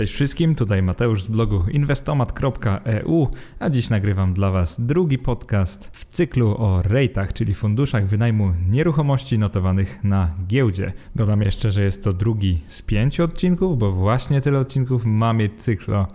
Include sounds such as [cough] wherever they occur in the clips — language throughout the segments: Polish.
Cześć wszystkim, tutaj Mateusz z blogu inwestomat.eu, a dziś nagrywam dla Was drugi podcast w cyklu o rejtach, czyli funduszach wynajmu nieruchomości notowanych na giełdzie. Dodam jeszcze, że jest to drugi z pięciu odcinków, bo właśnie tyle odcinków mamy cykl o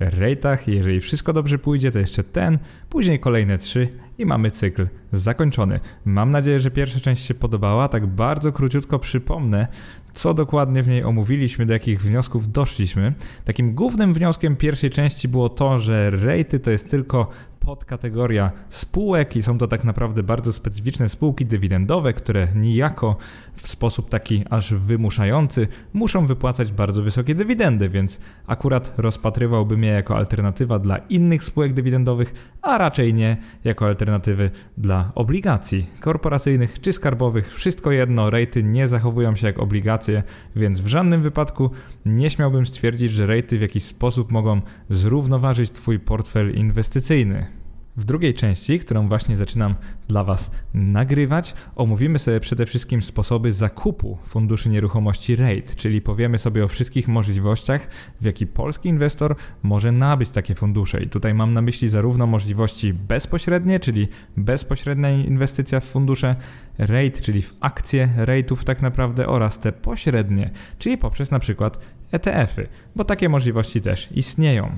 rejtach. Jeżeli wszystko dobrze pójdzie, to jeszcze ten, później kolejne trzy i mamy cykl zakończony. Mam nadzieję, że pierwsza część się podobała. Tak bardzo króciutko przypomnę, co dokładnie w niej omówiliśmy, do jakich wniosków doszliśmy. Takim głównym wnioskiem pierwszej części było to, że rejty to jest tylko podkategoria spółek i są to tak naprawdę bardzo specyficzne spółki dywidendowe, które niejako w sposób taki aż wymuszający muszą wypłacać bardzo wysokie dywidendy, więc akurat rozpatrywałbym je jako alternatywa dla innych spółek dywidendowych, a raczej nie jako alternatywy dla obligacji korporacyjnych czy skarbowych. Wszystko jedno, rejty nie zachowują się jak obligacje, więc w żadnym wypadku nie śmiałbym stwierdzić, że rejty w jakiś sposób mogą zrównoważyć Twój portfel inwestycyjny. W drugiej części, którą właśnie zaczynam dla Was nagrywać, omówimy sobie przede wszystkim sposoby zakupu funduszy nieruchomości REIT, czyli powiemy sobie o wszystkich możliwościach, w jaki polski inwestor może nabyć takie fundusze. I tutaj mam na myśli zarówno możliwości bezpośrednie, czyli bezpośrednia inwestycja w fundusze REIT, czyli w akcje REITów tak naprawdę, oraz te pośrednie, czyli poprzez na przykład ETF-y, bo takie możliwości też istnieją.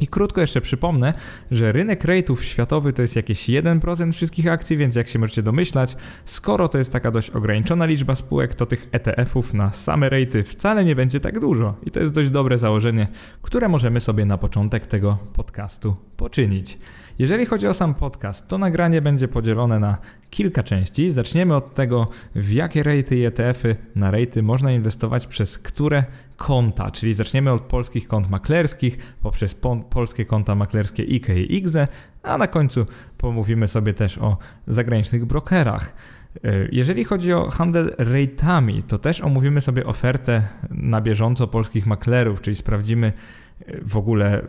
I krótko jeszcze przypomnę, że rynek rate'ów światowy to jest jakieś 1% wszystkich akcji, więc jak się możecie domyślać, skoro to jest taka dość ograniczona liczba spółek, to tych ETF-ów na same rate'y wcale nie będzie tak dużo. I to jest dość dobre założenie, które możemy sobie na początek tego podcastu poczynić. Jeżeli chodzi o sam podcast, to nagranie będzie podzielone na kilka części. Zaczniemy od tego, w jakie rejty i ETF-y na rejty można inwestować przez które konta, czyli zaczniemy od polskich kont maklerskich, poprzez po polskie konta maklerskie IKE i IGZE, a na końcu pomówimy sobie też o zagranicznych brokerach. E, jeżeli chodzi o handel rejtami, to też omówimy sobie ofertę na bieżąco polskich maklerów, czyli sprawdzimy e, w ogóle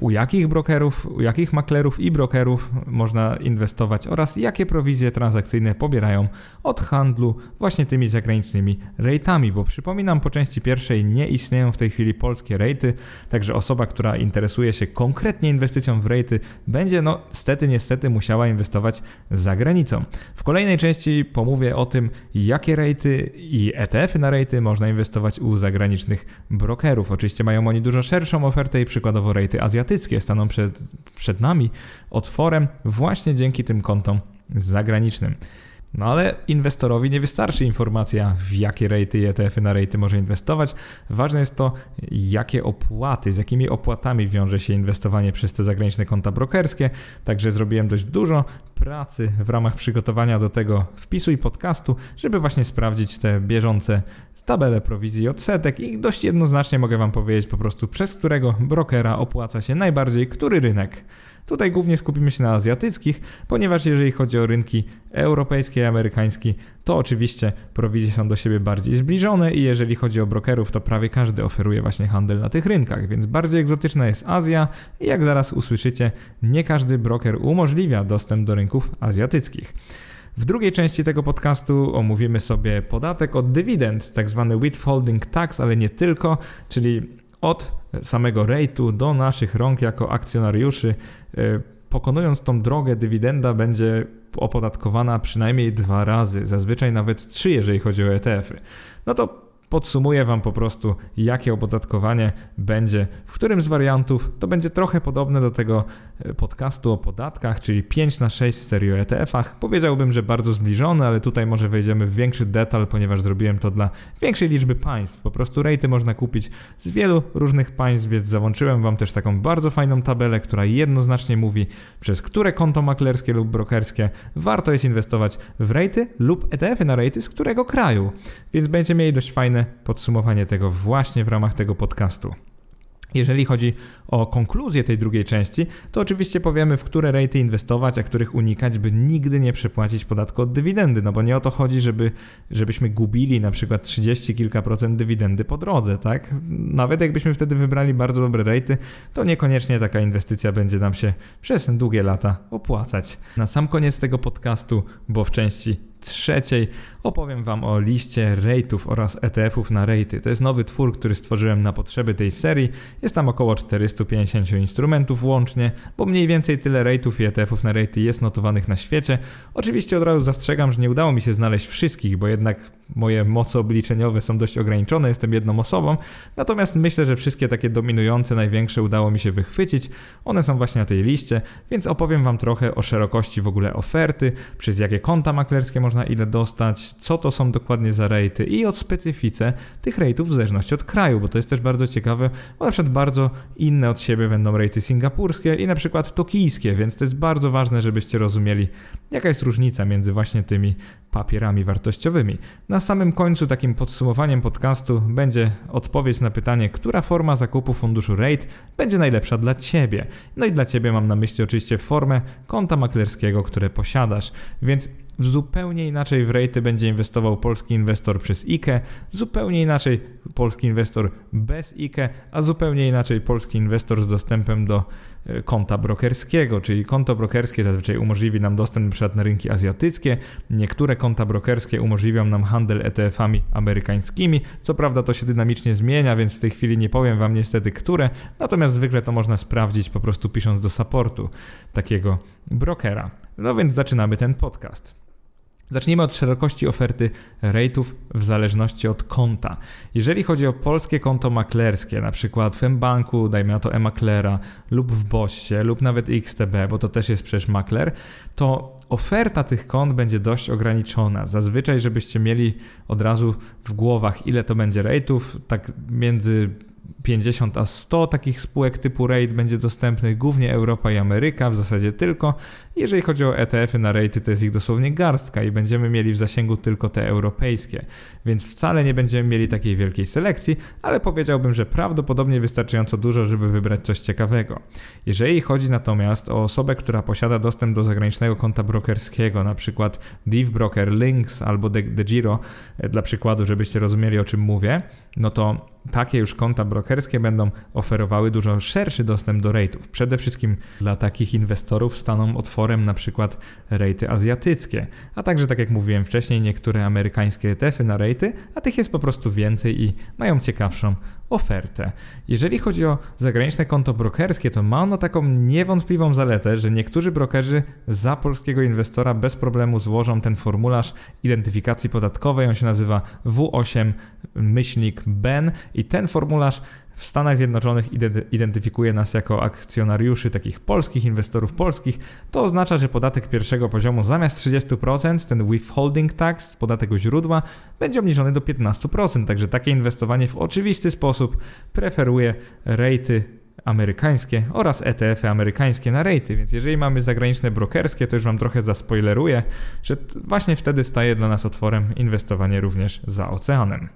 u jakich brokerów, u jakich maklerów i brokerów można inwestować oraz jakie prowizje transakcyjne pobierają od handlu właśnie tymi zagranicznymi rejtami, bo przypominam, po części pierwszej nie istnieją w tej chwili polskie rejty, także osoba, która interesuje się konkretnie inwestycją w rejty, będzie no stety, niestety musiała inwestować za granicą. W kolejnej części pomówię o tym, jakie rejty i ETF-y na rejty można inwestować u zagranicznych brokerów. Oczywiście mają oni dużo szerszą ofertę i przykładowo rejty azjatyckie azjatyckie staną przed, przed nami otworem właśnie dzięki tym kontom zagranicznym. No ale inwestorowi nie wystarczy informacja, w jakie rejty i ETF-y na rejty może inwestować. Ważne jest to, jakie opłaty, z jakimi opłatami wiąże się inwestowanie przez te zagraniczne konta brokerskie. Także zrobiłem dość dużo pracy w ramach przygotowania do tego wpisu i podcastu, żeby właśnie sprawdzić te bieżące tabele prowizji i odsetek i dość jednoznacznie mogę Wam powiedzieć po prostu, przez którego brokera opłaca się najbardziej który rynek. Tutaj głównie skupimy się na azjatyckich, ponieważ jeżeli chodzi o rynki europejski i amerykański, to oczywiście prowizje są do siebie bardziej zbliżone i jeżeli chodzi o brokerów, to prawie każdy oferuje właśnie handel na tych rynkach, więc bardziej egzotyczna jest Azja i jak zaraz usłyszycie, nie każdy broker umożliwia dostęp do rynków azjatyckich. W drugiej części tego podcastu omówimy sobie podatek od dywidend, tak zwany withholding tax, ale nie tylko, czyli od samego rejtu do naszych rąk jako akcjonariuszy. E, pokonując tą drogę, dywidenda będzie opodatkowana przynajmniej dwa razy, zazwyczaj nawet trzy, jeżeli chodzi o ETF-y. No to Podsumuję Wam po prostu, jakie opodatkowanie będzie w którym z wariantów. To będzie trochę podobne do tego e, podcastu o podatkach, czyli 5 na 6 serii o ETF-ach. Powiedziałbym, że bardzo zbliżone, ale tutaj może wejdziemy w większy detal, ponieważ zrobiłem to dla większej liczby państw. Po prostu rejty można kupić z wielu różnych państw, więc załączyłem Wam też taką bardzo fajną tabelę, która jednoznacznie mówi, przez które konto maklerskie lub brokerskie warto jest inwestować w rejty lub ETF-y na rejty z którego kraju. Więc będziecie mieli dość fajne podsumowanie tego właśnie w ramach tego podcastu. Jeżeli chodzi o konkluzję tej drugiej części, to oczywiście powiemy, w które rejty inwestować, a których unikać, by nigdy nie przepłacić podatku od dywidendy. No bo nie o to chodzi, żeby, żebyśmy gubili na przykład 30 kilka procent dywidendy po drodze, tak? Nawet jakbyśmy wtedy wybrali bardzo dobre rejty, to niekoniecznie taka inwestycja będzie nam się przez długie lata opłacać. Na sam koniec tego podcastu, bo w części trzeciej opowiem Wam o liście rate'ów oraz ETF-ów na rate'y. To jest nowy twór, który stworzyłem na potrzeby tej serii. Jest tam około 450 instrumentów łącznie, bo mniej więcej tyle rate'ów i ETF-ów na rate'y jest notowanych na świecie. Oczywiście od razu zastrzegam, że nie udało mi się znaleźć wszystkich, bo jednak moje moce obliczeniowe są dość ograniczone, jestem jedną osobą. Natomiast myślę, że wszystkie takie dominujące, największe udało mi się wychwycić. One są właśnie na tej liście, więc opowiem Wam trochę o szerokości w ogóle oferty, przez jakie konta maklerskie można ile dostać, co to są dokładnie za rejty i od specyfice tych rejtów w zależności od kraju, bo to jest też bardzo ciekawe, bo na przykład bardzo inne od siebie będą rejty singapurskie i na przykład tokijskie, więc to jest bardzo ważne, żebyście rozumieli, jaka jest różnica między właśnie tymi papierami wartościowymi. Na samym końcu takim podsumowaniem podcastu będzie odpowiedź na pytanie, która forma zakupu funduszu RATE będzie najlepsza dla Ciebie. No i dla Ciebie mam na myśli oczywiście formę konta maklerskiego, które posiadasz. Więc Zupełnie inaczej w rejty będzie inwestował polski inwestor przez IKE, zupełnie inaczej polski inwestor bez IKE, a zupełnie inaczej polski inwestor z dostępem do e, konta brokerskiego, czyli konto brokerskie zazwyczaj umożliwi nam dostęp np. na rynki azjatyckie, niektóre konta brokerskie umożliwią nam handel ETF-ami amerykańskimi, co prawda to się dynamicznie zmienia, więc w tej chwili nie powiem Wam niestety które, natomiast zwykle to można sprawdzić po prostu pisząc do supportu takiego brokera. No więc zaczynamy ten podcast. Zacznijmy od szerokości oferty rate'ów w zależności od konta. Jeżeli chodzi o polskie konto maklerskie, na przykład w mBanku, dajmy na to e-maklera, lub w Bossie, lub nawet XTB, bo to też jest przecież makler, to oferta tych kont będzie dość ograniczona. Zazwyczaj, żebyście mieli od razu w głowach, ile to będzie rate'ów, tak między 50 a 100 takich spółek typu RAID będzie dostępnych, głównie Europa i Ameryka, w zasadzie tylko. Jeżeli chodzi o ETF-y na RAID, to jest ich dosłownie garstka i będziemy mieli w zasięgu tylko te europejskie, więc wcale nie będziemy mieli takiej wielkiej selekcji, ale powiedziałbym, że prawdopodobnie wystarczająco dużo, żeby wybrać coś ciekawego. Jeżeli chodzi natomiast o osobę, która posiada dostęp do zagranicznego konta brokerskiego, na przykład Div Broker, Links albo DeGiro, e, dla przykładu, żebyście rozumieli o czym mówię, no to takie już konta brokerskie będą oferowały dużo szerszy dostęp do rate'ów. Przede wszystkim dla takich inwestorów staną otworem na przykład rejty azjatyckie, a także tak jak mówiłem wcześniej, niektóre amerykańskie ETF-y na rejty, a tych jest po prostu więcej i mają ciekawszą ofertę. Jeżeli chodzi o zagraniczne konto brokerskie, to ma ono taką niewątpliwą zaletę, że niektórzy brokerzy za polskiego inwestora bez problemu złożą ten formularz identyfikacji podatkowej. On się nazywa W8 myślnik BEN i ten formularz w Stanach Zjednoczonych identyfikuje nas jako akcjonariuszy takich polskich, inwestorów polskich, to oznacza, że podatek pierwszego poziomu zamiast 30%, ten withholding tax, podatek u źródła, będzie obniżony do 15%. Także takie inwestowanie w oczywisty sposób preferuje rejty amerykańskie oraz ETF-y amerykańskie na rejty, więc jeżeli mamy zagraniczne brokerskie, to już Wam trochę zaspoileruję, że właśnie wtedy staje dla nas otworem inwestowanie również za oceanem.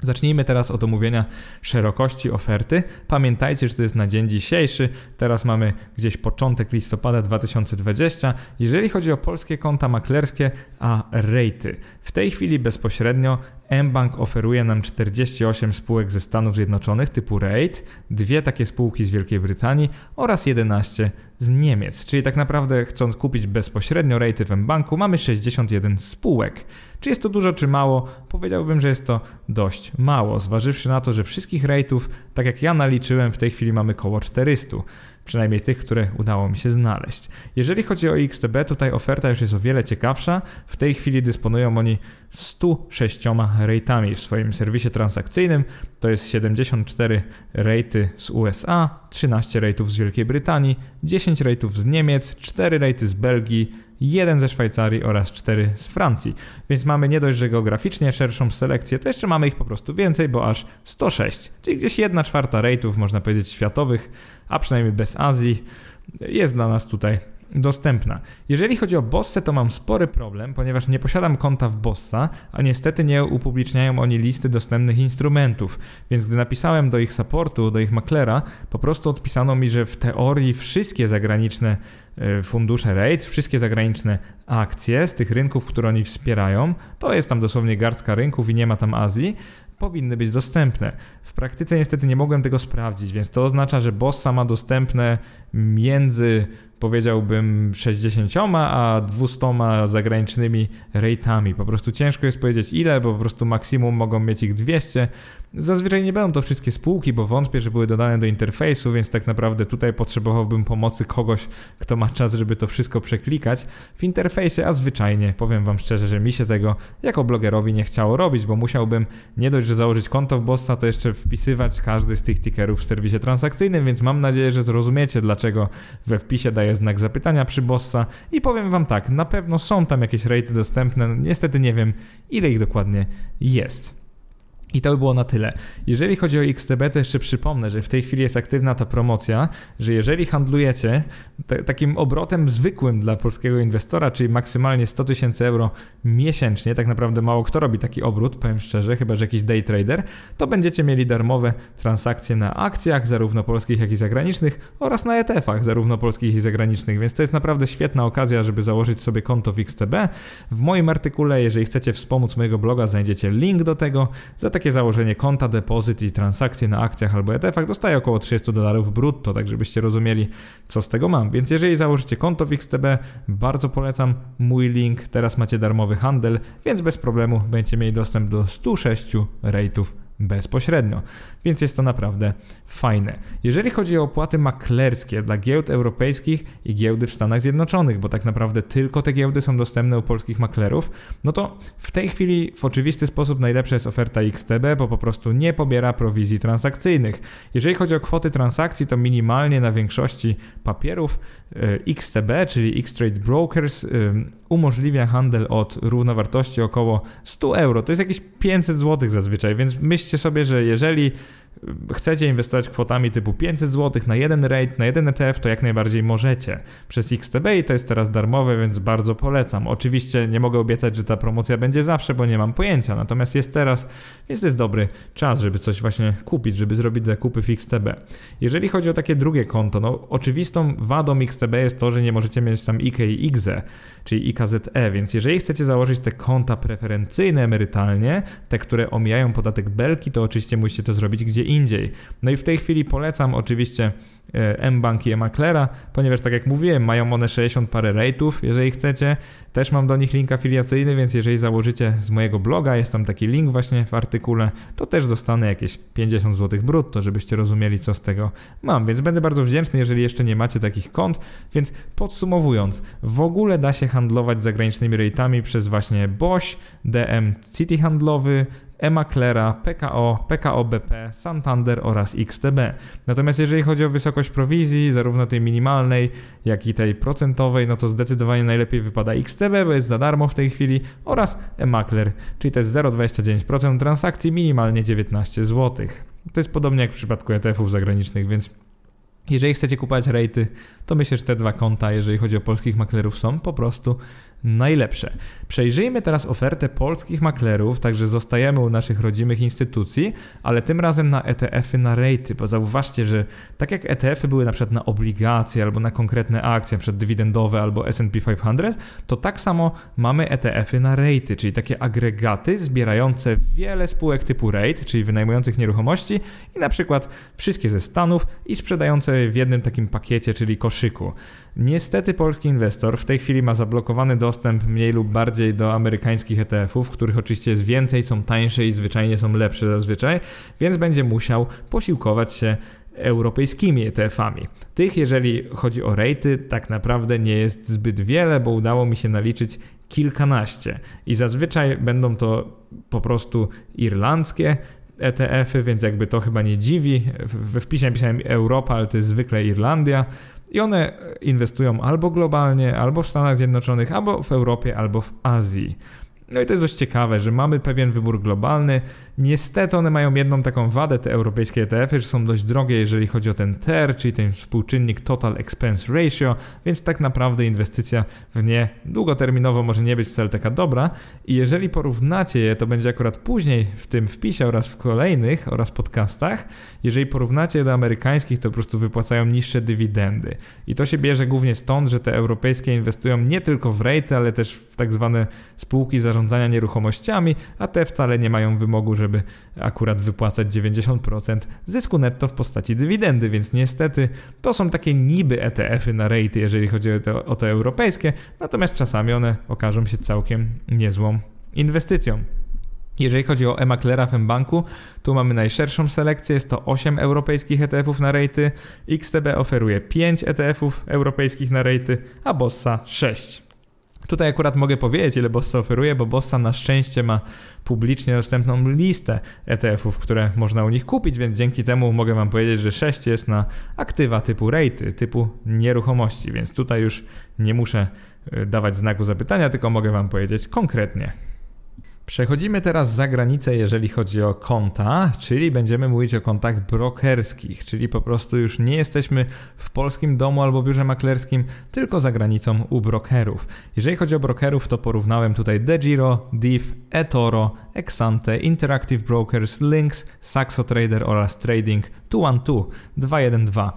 Zacznijmy teraz od omówienia szerokości oferty. Pamiętajcie, że to jest na dzień dzisiejszy. Teraz mamy gdzieś początek listopada 2020. Jeżeli chodzi o polskie konta maklerskie, a rejty. W tej chwili bezpośrednio mBank oferuje nam 48 spółek ze Stanów Zjednoczonych typu RAID, dwie takie spółki z Wielkiej Brytanii oraz 11 z Niemiec. Czyli tak naprawdę chcąc kupić bezpośrednio RAIDy w mBanku mamy 61 spółek. Czy jest to dużo czy mało? Powiedziałbym, że jest to dość mało, zważywszy na to, że wszystkich RAIDów, tak jak ja naliczyłem, w tej chwili mamy około 400 przynajmniej tych, które udało mi się znaleźć. Jeżeli chodzi o XTB, tutaj oferta już jest o wiele ciekawsza. W tej chwili dysponują oni 106 rate'ami w swoim serwisie transakcyjnym. To jest 74 rate'y z USA, 13 rate'ów z Wielkiej Brytanii, 10 rate'ów z Niemiec, 4 rate'y z Belgii, jeden ze Szwajcarii oraz cztery z Francji. Więc mamy nie dość, że geograficznie szerszą selekcję, to jeszcze mamy ich po prostu więcej, bo aż 106, czyli gdzieś jedna czwarta rate'ów, można powiedzieć, światowych, a przynajmniej bez Azji, jest dla nas tutaj dostępna. Jeżeli chodzi o Bosse, to mam spory problem, ponieważ nie posiadam konta w Bossa, a niestety nie upubliczniają oni listy dostępnych instrumentów. Więc gdy napisałem do ich supportu, do ich maklera, po prostu odpisano mi, że w teorii wszystkie zagraniczne e, fundusze REITs, wszystkie zagraniczne akcje z tych rynków, które oni wspierają, to jest tam dosłownie garstka rynków i nie ma tam Azji, powinny być dostępne. W praktyce niestety nie mogłem tego sprawdzić, więc to oznacza, że Bossa ma dostępne między powiedziałbym 60, a 200 zagranicznymi rate'ami. Po prostu ciężko jest powiedzieć ile, bo po prostu maksimum mogą mieć ich 200. Zazwyczaj nie będą to wszystkie spółki, bo wątpię, że były dodane do interfejsu, więc tak naprawdę tutaj potrzebowałbym pomocy kogoś, kto ma czas, żeby to wszystko przeklikać w interfejsie, a zwyczajnie powiem Wam szczerze, że mi się tego jako blogerowi nie chciało robić, bo musiałbym nie dość, że założyć konto w Bossa, to jeszcze wpisywać każdy z tych tickerów w serwisie transakcyjnym, więc mam nadzieję, że zrozumiecie, dlaczego we wpisie daję znak zapytania przy Bossa i powiem Wam tak, na pewno są tam jakieś rate dostępne, niestety nie wiem, ile ich dokładnie jest. I to by było na tyle. Jeżeli chodzi o XTB, to jeszcze przypomnę, że w tej chwili jest aktywna ta promocja, że jeżeli handlujecie takim obrotem zwykłym dla polskiego inwestora, czyli maksymalnie 100 tysięcy euro miesięcznie, tak naprawdę mało kto robi taki obrót, powiem szczerze, chyba że jakiś day trader, to będziecie mieli darmowe transakcje na akcjach, zarówno polskich, jak i zagranicznych, oraz na ETF-ach, zarówno polskich i zagranicznych, więc to jest naprawdę świetna okazja, żeby założyć sobie konto w XTB. W moim artykule, jeżeli chcecie wspomóc mojego bloga, znajdziecie link do tego. Za takie założenie konta, depozyt i transakcje na akcjach albo ETF-ach dostaje około 30 dolarów brutto, tak żebyście rozumieli, co z tego mam. Więc jeżeli założycie konto w XTB, bardzo polecam mój link. Teraz macie darmowy handel, więc bez problemu będziecie mieli dostęp do 106 rate'ów bezpośrednio, więc jest to naprawdę fajne. Jeżeli chodzi o opłaty maklerskie dla giełd europejskich i giełdy w Stanach Zjednoczonych, bo tak naprawdę tylko te giełdy są dostępne u polskich maklerów, no to w tej chwili w oczywisty sposób najlepsza jest oferta XTB, bo po prostu nie pobiera prowizji transakcyjnych. Jeżeli chodzi o kwoty transakcji, to minimalnie na większości papierów e, XTB, czyli X-Trade Brokers, umożliwia handel od równowartości około 100 euro. To jest jakieś 500 zł zazwyczaj, więc myślcie sobie, że jeżeli chcecie inwestować kwotami typu 500 zł na jeden rate, na jeden ETF, to jak najbardziej możecie przez XTB i to jest teraz darmowe, więc bardzo polecam. Oczywiście nie mogę obiecać, że ta promocja będzie zawsze, bo nie mam pojęcia, natomiast jest teraz, więc to jest dobry czas, żeby coś właśnie kupić, żeby zrobić zakupy w XTB. Jeżeli chodzi o takie drugie konto, no oczywistą wadą XTB jest to, że nie możecie mieć tam IK i IGZE, czyli IKZE, więc jeżeli chcecie założyć te konta preferencyjne emerytalnie, te, które omijają podatek belki, to oczywiście musicie to zrobić gdzie indziej. No i w tej chwili polecam oczywiście E, mBank i eMaklera, ponieważ tak jak mówiłem, mają one 60 parę rate'ów, jeżeli chcecie. Też mam do nich link afiliacyjny, więc jeżeli założycie z mojego bloga, jest tam taki link właśnie w artykule, to też dostanę jakieś 50 zł brutto, żebyście rozumieli, co z tego mam. Więc będę bardzo wdzięczny, jeżeli jeszcze nie macie takich kont. Więc podsumowując, w ogóle da się handlować zagranicznymi rate'ami przez właśnie BOŚ, DM City handlowy, Emaklera, PKO, PKO BP, Santander oraz XTB. Natomiast jeżeli chodzi o wysokość prowizji, zarówno tej minimalnej, jak i tej procentowej, no to zdecydowanie najlepiej wypada XTB, bo jest za darmo w tej chwili, oraz Emakler, czyli to jest 0,29% transakcji, minimalnie 19 zł. To jest podobnie jak w przypadku ETF-ów zagranicznych, więc jeżeli chcecie kupować rejty, to myślę, że te dwa konta, jeżeli chodzi o polskich maklerów, są po prostu najlepsze. Przejrzyjmy teraz ofertę polskich maklerów, także zostajemy u naszych rodzimych instytucji, ale tym razem na ETF-y na rejty, bo zauważcie, że tak jak ETF-y były na przykład na obligacje albo na konkretne akcje, np. dywidendowe albo S&P 500, to tak samo mamy ETF-y na rejty, czyli takie agregaty zbierające wiele spółek typu rate, czyli wynajmujących nieruchomości i na przykład wszystkie ze Stanów i sprzedające w jednym takim pakiecie, czyli koszyku. Niestety polski inwestor w tej chwili ma zablokowany dostęp mniej lub bardziej do amerykańskich ETF-ów, których oczywiście jest więcej, są tańsze i zwyczajnie są lepsze zazwyczaj, więc będzie musiał posiłkować się europejskimi ETF-ami. Tych, jeżeli chodzi o rejty, tak naprawdę nie jest zbyt wiele, bo udało mi się naliczyć kilkanaście i zazwyczaj będą to po prostu irlandzkie, ETF-y, więc jakby to chyba nie dziwi. We wpisie napisałem Europa, ale to jest zwykle Irlandia. I one inwestują albo globalnie, albo w Stanach Zjednoczonych, albo w Europie, albo w Azji. No i to jest dość ciekawe, że mamy pewien wybór globalny. Niestety one mają jedną taką wadę, te europejskie ETF-y, że są dość drogie, jeżeli chodzi o ten TER, czyli ten współczynnik Total Expense Ratio, więc tak naprawdę inwestycja w nie długoterminowo może nie być wcale taka dobra. I jeżeli porównacie je, to będzie akurat później w tym wpisie oraz w kolejnych oraz podcastach, jeżeli porównacie je do amerykańskich, to po prostu wypłacają niższe dywidendy. I to się bierze głównie stąd, że te europejskie inwestują nie tylko w rate, ale też w tak zwane spółki zarządzane zarządzania nieruchomościami, a te wcale nie mają wymogu, żeby akurat wypłacać 90% zysku netto w postaci dywidendy, więc niestety to są takie niby ETF-y na rejty, jeżeli chodzi o te, o te europejskie, natomiast czasami one okażą się całkiem niezłą inwestycją. Jeżeli chodzi o e-maklera w mBanku, tu mamy najszerszą selekcję, jest to 8 europejskich ETF-ów na rejty, XTB oferuje 5 ETF-ów europejskich na rejty, a Bossa 6. Tutaj akurat mogę powiedzieć, ile Bossa oferuje, bo Bossa na szczęście ma publicznie dostępną listę ETF-ów, które można u nich kupić, więc dzięki temu mogę Wam powiedzieć, że 6 jest na aktywa typu rejty, typu nieruchomości, więc tutaj już nie muszę y, dawać znaku zapytania, tylko mogę Wam powiedzieć konkretnie. Przechodzimy teraz za granicę, jeżeli chodzi o konta, czyli będziemy mówić o kontach brokerskich, czyli po prostu już nie jesteśmy w polskim domu albo biurze maklerskim, tylko za granicą u brokerów. Jeżeli chodzi o brokerów, to porównałem tutaj DeGiro, DIV, eToro, Exante, Interactive Brokers, Lynx, Saxo Trader oraz Trading 212 212.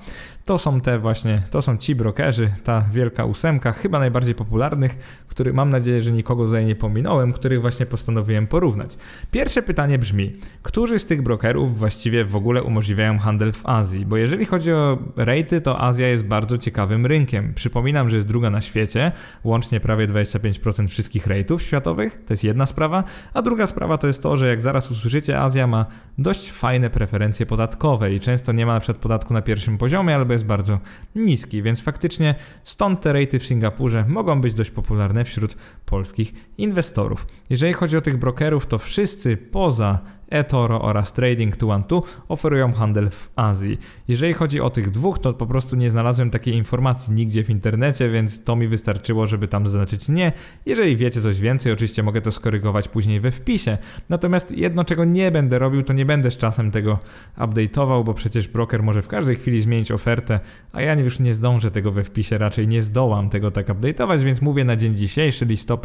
To są te właśnie, to są ci brokerzy, ta wielka ósemka, chyba najbardziej popularnych, który mam nadzieję, że nikogo tutaj nie pominąłem, których właśnie postanowiłem porównać. Pierwsze pytanie brzmi, którzy z tych brokerów właściwie w ogóle umożliwiają handel w Azji? Bo jeżeli chodzi o rejty, to Azja jest bardzo ciekawym rynkiem. Przypominam, że jest druga na świecie, łącznie prawie 25% wszystkich rejtów światowych, to jest jedna sprawa, a druga sprawa to jest to, że jak zaraz usłyszycie, Azja ma dość fajne preferencje podatkowe i często nie ma na przykład podatku na pierwszym poziomie, albo jest bardzo niski, więc faktycznie stąd te rejty w Singapurze mogą być dość popularne wśród polskich inwestorów. Jeżeli chodzi o tych brokerów, to wszyscy poza eToro oraz Trading 212 oferują handel w Azji. Jeżeli chodzi o tych dwóch, to po prostu nie znalazłem takiej informacji nigdzie w internecie, więc to mi wystarczyło, żeby tam zaznaczyć nie. Jeżeli wiecie coś więcej, oczywiście mogę to skorygować później we wpisie. Natomiast jedno, czego nie będę robił, to nie będę z czasem tego update'ował, bo przecież broker może w każdej chwili zmienić ofertę, a ja już nie zdążę tego we wpisie, raczej nie zdołam tego tak update'ować, więc mówię na dzień dzisiejszy, listopad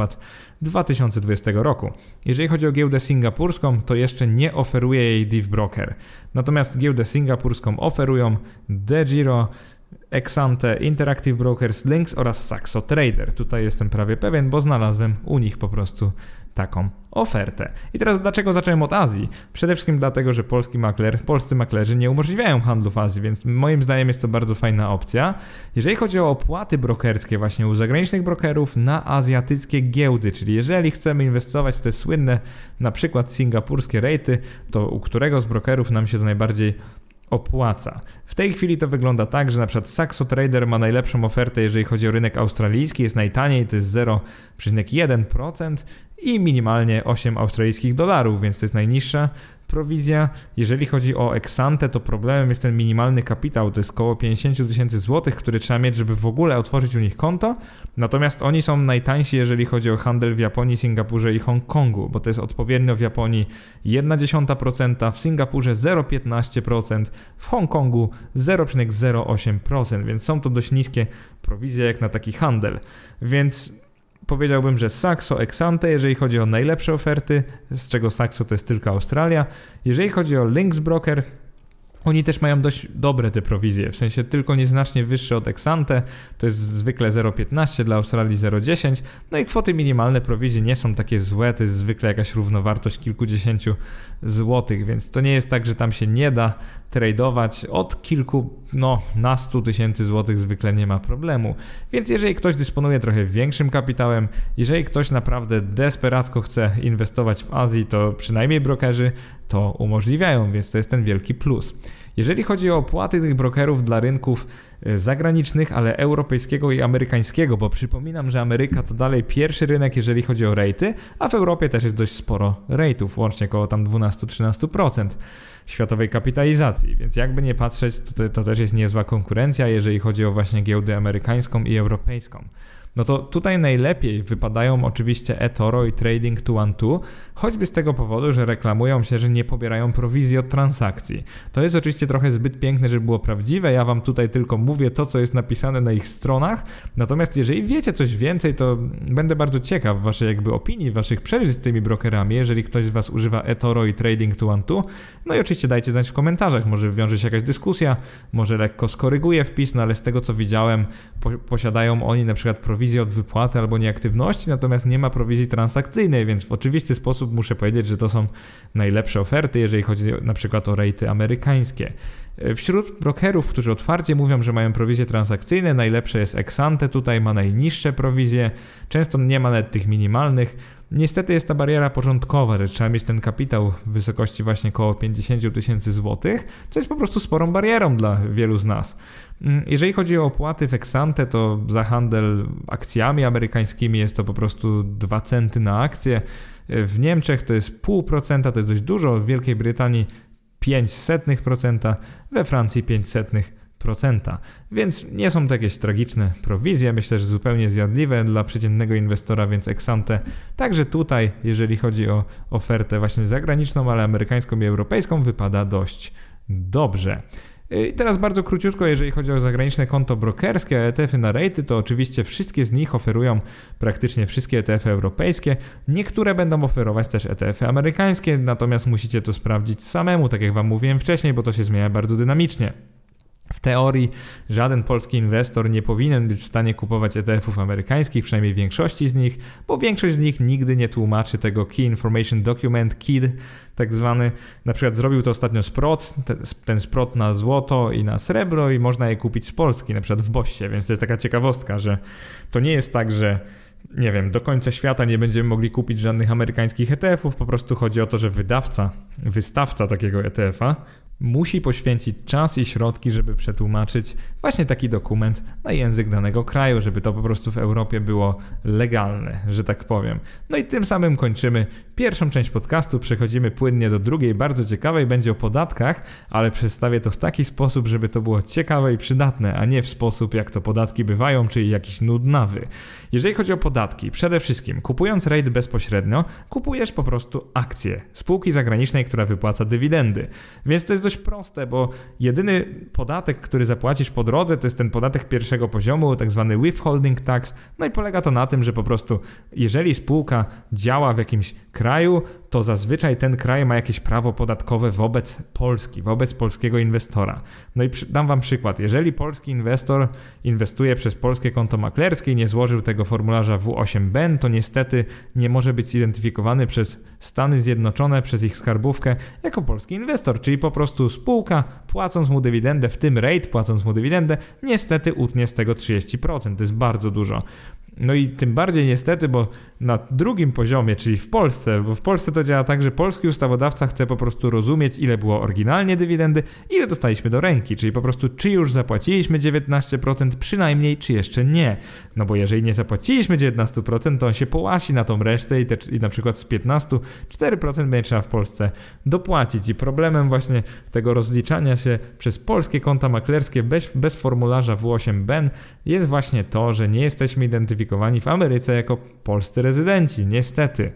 2020 roku. Jeżeli chodzi o giełdę singapurską, to jeszcze nie oferuje jej Div Broker. Natomiast giełdę singapurską oferują DeGiro, Exante, Interactive Brokers, Links oraz Saxo Trader. Tutaj jestem prawie pewien, bo znalazłem u nich po prostu taką ofertę. I teraz dlaczego zacząłem od Azji? Przede wszystkim dlatego, że polski makler, polscy maklerzy nie umożliwiają handlu w Azji, więc moim zdaniem jest to bardzo fajna opcja. Jeżeli chodzi o opłaty brokerskie właśnie u zagranicznych brokerów na azjatyckie giełdy, czyli jeżeli chcemy inwestować w te słynne na przykład singapurskie rejty, to u którego z brokerów nam się to najbardziej opłaca. W tej chwili to wygląda tak, że na przykład Saxo Trader ma najlepszą ofertę, jeżeli chodzi o rynek australijski, jest najtaniej, to jest 0,1% i minimalnie 8 australijskich dolarów, więc to jest najniższa prowizja. Jeżeli chodzi o Exante, to problemem jest ten minimalny kapitał, to jest około 50 tysięcy złotych, który trzeba mieć, żeby w ogóle otworzyć u nich konto. Natomiast oni są najtańsi, jeżeli chodzi o handel w Japonii, Singapurze i Hongkongu, bo to jest odpowiednio w Japonii 1,1%, w Singapurze 0,15%, w Hongkongu 0,08%, więc są to dość niskie prowizje jak na taki handel. Więc powiedziałbym, że Saxo Exante, jeżeli chodzi o najlepsze oferty, z czego Saxo to jest tylko Australia. Jeżeli chodzi o Links Broker, oni też mają dość dobre te prowizje, w sensie tylko nieznacznie wyższe od Exante, to jest zwykle 0,15, dla Australii 0,10, no i kwoty minimalne prowizji nie są takie złe, to jest zwykle jakaś równowartość kilkudziesięciu złotych, więc to nie jest tak, że tam się nie da tradować od kilku, no nastu tysięcy złotych zwykle nie ma problemu. Więc jeżeli ktoś dysponuje trochę większym kapitałem, jeżeli ktoś naprawdę desperacko chce inwestować w Azji, to przynajmniej brokerzy to umożliwiają, więc to jest ten wielki plus. Jeżeli chodzi o opłaty tych brokerów dla rynków e, zagranicznych, ale europejskiego i amerykańskiego, bo przypominam, że Ameryka to dalej pierwszy rynek, jeżeli chodzi o rejty, a w Europie też jest dość sporo rejtów, łącznie około tam 12-13% światowej kapitalizacji. Więc jakby nie patrzeć, to, to też jest niezła konkurencja, jeżeli chodzi o właśnie giełdę amerykańską i europejską no to tutaj najlepiej wypadają oczywiście eToro i Trading 212, choćby z tego powodu, że reklamują się, że nie pobierają prowizji od transakcji. To jest oczywiście trochę zbyt piękne, żeby było prawdziwe, ja wam tutaj tylko mówię to, co jest napisane na ich stronach, natomiast jeżeli wiecie coś więcej, to będę bardzo ciekaw waszej jakby opinii, waszych przeżyć z tymi brokerami, jeżeli ktoś z was używa eToro i Trading 212, no i oczywiście dajcie znać w komentarzach, może wiąże się jakaś dyskusja, może lekko skoryguje wpis, no ale z tego co widziałem, po, posiadają oni na przykład prowizję od wypłaty albo nieaktywności, natomiast nie ma prowizji transakcyjnej, więc w oczywisty sposób muszę powiedzieć, że to są najlepsze oferty, jeżeli chodzi na przykład o rejty amerykańskie. Wśród brokerów, którzy otwarcie mówią, że mają prowizje transakcyjne, najlepsze jest Exante, tutaj ma najniższe prowizje, często nie ma nawet tych minimalnych. Niestety jest ta bariera porządkowa, że trzeba mieć ten kapitał w wysokości właśnie około 50 tysięcy złotych, co jest po prostu sporą barierą dla wielu z nas. Mm, jeżeli chodzi o opłaty w Exante, to za handel akcjami amerykańskimi jest to po prostu 2 centy na akcję. W Niemczech to jest 0,5%, to jest dość dużo, w Wielkiej Brytanii 0,05%, we Francji 0,05%. Więc nie są to jakieś tragiczne prowizje, myślę, że zupełnie zjadliwe dla przeciętnego inwestora, więc eksante. Także tutaj, jeżeli chodzi o ofertę właśnie zagraniczną, ale amerykańską i europejską, wypada dość dobrze. I teraz bardzo króciutko, jeżeli chodzi o zagraniczne konto brokerskie, ETF-y na rejty, to oczywiście wszystkie z nich oferują praktycznie wszystkie ETF-y europejskie. Niektóre będą oferować też ETF-y amerykańskie, natomiast musicie to sprawdzić samemu, tak jak Wam mówiłem wcześniej, bo to się zmienia bardzo dynamicznie. W teorii żaden polski inwestor nie powinien być w stanie kupować ETF-ów amerykańskich, przynajmniej większości z nich, bo większość z nich nigdy nie tłumaczy tego Key Information Document, KID, tak zwany. Na przykład zrobił to ostatnio Sprott, ten Sprott na złoto i na srebro i można je kupić z Polski, na przykład w Bossie, więc to jest taka ciekawostka, że to nie jest tak, że nie wiem, do końca świata nie będziemy mogli kupić żadnych amerykańskich ETF-ów, po prostu chodzi o to, że wydawca, wystawca takiego ETF-a musi poświęcić czas i środki, żeby przetłumaczyć właśnie taki dokument na język danego kraju, żeby to po prostu w Europie było legalne, że tak powiem. No i tym samym kończymy pierwszą część podcastu, przechodzimy płynnie do drugiej, bardzo ciekawej, będzie o podatkach, ale przedstawię to w taki sposób, żeby to było ciekawe i przydatne, a nie w sposób, jak to podatki bywają, czyli jakiś nudnawy. Jeżeli chodzi o podatki, przede wszystkim kupując REIT bezpośrednio, kupujesz po prostu akcje spółki zagranicznej, która wypłaca dywidendy. Więc to jest dość proste, bo jedyny podatek, który zapłacisz po drodze, to jest ten podatek pierwszego poziomu, tak zwany withholding tax. No i polega to na tym, że po prostu jeżeli spółka działa w jakimś kraju, to zazwyczaj ten kraj ma jakieś prawo podatkowe wobec Polski, wobec polskiego inwestora. No i dam Wam przykład. Jeżeli polski inwestor inwestuje przez polskie konto maklerskie i nie złożył tego formularza W8BEN, to niestety nie może być zidentyfikowany przez Stany Zjednoczone, przez ich skarbówkę jako polski inwestor, czyli po prostu spółka płacąc mu dywidendę, w tym rate płacąc mu dywidendę, niestety utnie z tego 30%. To jest bardzo dużo. No i tym bardziej niestety, bo na drugim poziomie, czyli w Polsce, bo w Polsce to działa tak, że polski ustawodawca chce po prostu rozumieć, ile było oryginalnie dywidendy, ile dostaliśmy do ręki, czyli po prostu czy już zapłaciliśmy 19% przynajmniej, czy jeszcze nie. No bo jeżeli nie zapłaciliśmy 19%, to on się połasi na tą resztę i, te, i na przykład z 15 4% będzie trzeba w Polsce dopłacić. I problemem właśnie tego rozliczania się przez polskie konta maklerskie bez, bez formularza W8BEN jest właśnie to, że nie jesteśmy identyfikowani w Ameryce jako polscy rezydenci, niestety.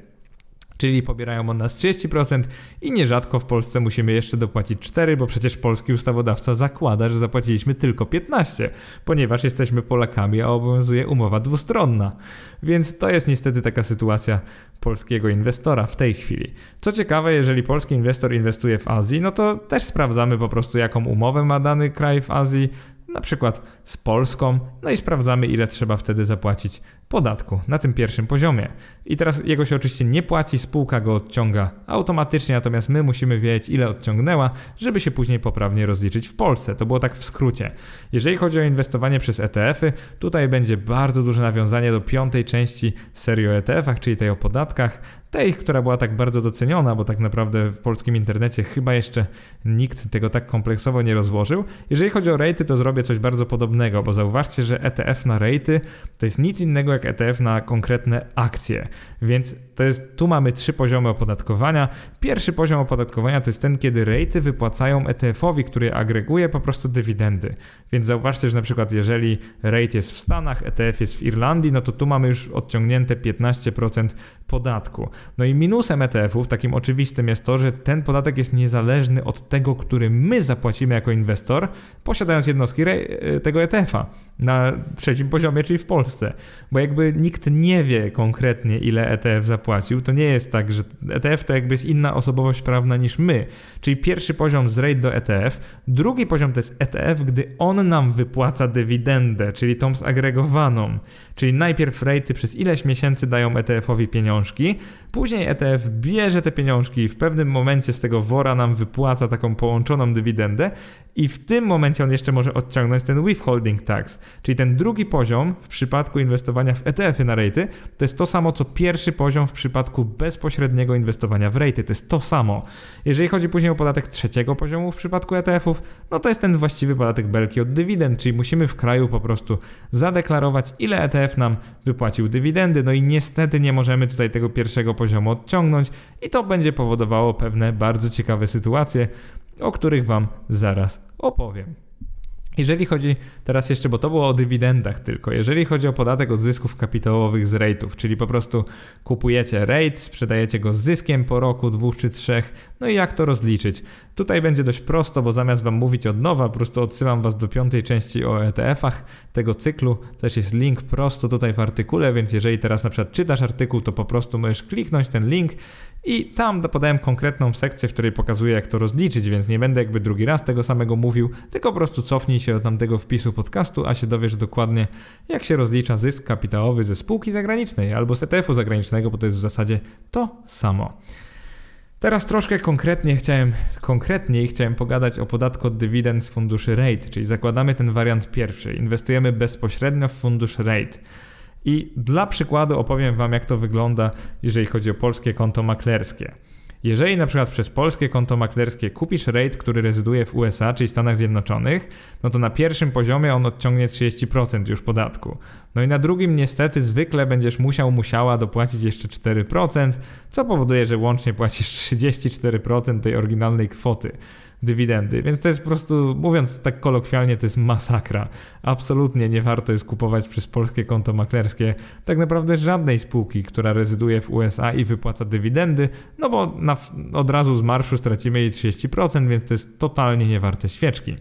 Czyli pobierają od nas 30% i nierzadko w Polsce musimy jeszcze dopłacić 4, bo przecież polski ustawodawca zakłada, że zapłaciliśmy tylko 15, ponieważ jesteśmy Polakami, a obowiązuje umowa dwustronna. Więc to jest niestety taka sytuacja polskiego inwestora w tej chwili. Co ciekawe, jeżeli polski inwestor inwestuje w Azji, no to też sprawdzamy po prostu jaką umowę ma dany kraj w Azji, na przykład z Polską, no i sprawdzamy, ile trzeba wtedy zapłacić podatku na tym pierwszym poziomie. I teraz jego się oczywiście nie płaci, spółka go odciąga automatycznie, natomiast my musimy wiedzieć, ile odciągnęła, żeby się później poprawnie rozliczyć w Polsce. To było tak w skrócie. Jeżeli chodzi o inwestowanie przez ETF-y, tutaj będzie bardzo duże nawiązanie do piątej części serii o ETF-ach, czyli tej o podatkach tej, która była tak bardzo doceniona, bo tak naprawdę w polskim internecie chyba jeszcze nikt tego tak kompleksowo nie rozłożył. Jeżeli chodzi o rejty, to zrobię coś bardzo podobnego, bo zauważcie, że ETF na rejty to jest nic innego jak ETF na konkretne akcje. Więc to jest, tu mamy trzy poziomy opodatkowania. Pierwszy poziom opodatkowania to jest ten, kiedy rejty wypłacają ETF-owi, który agreguje po prostu dywidendy. Więc zauważcie, że na przykład jeżeli rate jest w Stanach, ETF jest w Irlandii, no to tu mamy już odciągnięte 15% podatku. No i minusem ETF-ów, takim oczywistym jest to, że ten podatek jest niezależny od tego, który my zapłacimy jako inwestor, posiadając jednostki tego ETF-a na trzecim poziomie, czyli w Polsce. Bo jak jakby nikt nie wie konkretnie, ile ETF zapłacił. To nie jest tak, że ETF to jakby jest inna osobowość prawna niż my. Czyli pierwszy poziom z RAID do ETF, drugi poziom to jest ETF, gdy on nam wypłaca dywidendę, czyli tą zagregowaną. Czyli najpierw rejty przez ileś miesięcy dają ETF-owi pieniążki, później ETF bierze te pieniążki i w pewnym momencie z tego wora nam wypłaca taką połączoną dywidendę i w tym momencie on jeszcze może odciągnąć ten withholding tax, czyli ten drugi poziom w przypadku inwestowania w ETF-y na rejty, to jest to samo co pierwszy poziom w przypadku bezpośredniego inwestowania w rejty, to jest to samo. Jeżeli chodzi później o podatek trzeciego poziomu w przypadku ETF-ów, no to jest ten właściwy podatek belki od dywidend, czyli musimy w kraju po prostu zadeklarować ile ETF nam wypłacił dywidendy, no i niestety nie możemy tutaj tego pierwszego poziomu odciągnąć i to będzie powodowało pewne bardzo ciekawe sytuacje, o których Wam zaraz opowiem. Jeżeli chodzi teraz jeszcze, bo to było o dywidendach tylko, jeżeli chodzi o podatek od zysków kapitałowych z rate'ów, czyli po prostu kupujecie rate, sprzedajecie go z zyskiem po roku, dwóch czy trzech, no i jak to rozliczyć? Tutaj będzie dość prosto, bo zamiast Wam mówić od nowa, po prostu odsyłam Was do piątej części o ETF-ach tego cyklu. Też jest link prosto tutaj w artykule, więc jeżeli teraz na przykład czytasz artykuł, to po prostu możesz kliknąć ten link i tam podałem konkretną sekcję, w której pokazuję, jak to rozliczyć, więc nie będę jakby drugi raz tego samego mówił, tylko po prostu cofnij się od tamtego wpisu podcastu, a się dowiesz dokładnie, jak się rozlicza zysk kapitałowy ze spółki zagranicznej albo z ETF-u zagranicznego, bo to jest w zasadzie to samo. Teraz troszkę konkretnie chciałem, konkretniej chciałem pogadać o podatku od dywidend z funduszy RATE, czyli zakładamy ten wariant pierwszy. Inwestujemy bezpośrednio w fundusz RATE. I dla przykładu opowiem Wam, jak to wygląda, jeżeli chodzi o polskie konto maklerskie. Jeżeli na przykład przez polskie konto maklerskie kupisz rate, który rezyduje w USA, czyli Stanach Zjednoczonych, no to na pierwszym poziomie on odciągnie 30% już podatku. No i na drugim niestety zwykle będziesz musiał, musiała dopłacić jeszcze 4%, co powoduje, że łącznie płacisz 34% tej oryginalnej kwoty dywidendy. Więc to jest po prostu, mówiąc tak kolokwialnie, to jest masakra. Absolutnie nie warto jest kupować przez polskie konto maklerskie tak naprawdę żadnej spółki, która rezyduje w USA i wypłaca dywidendy, no bo na, od razu z marszu stracimy jej 30%, więc to jest totalnie niewarte świeczki.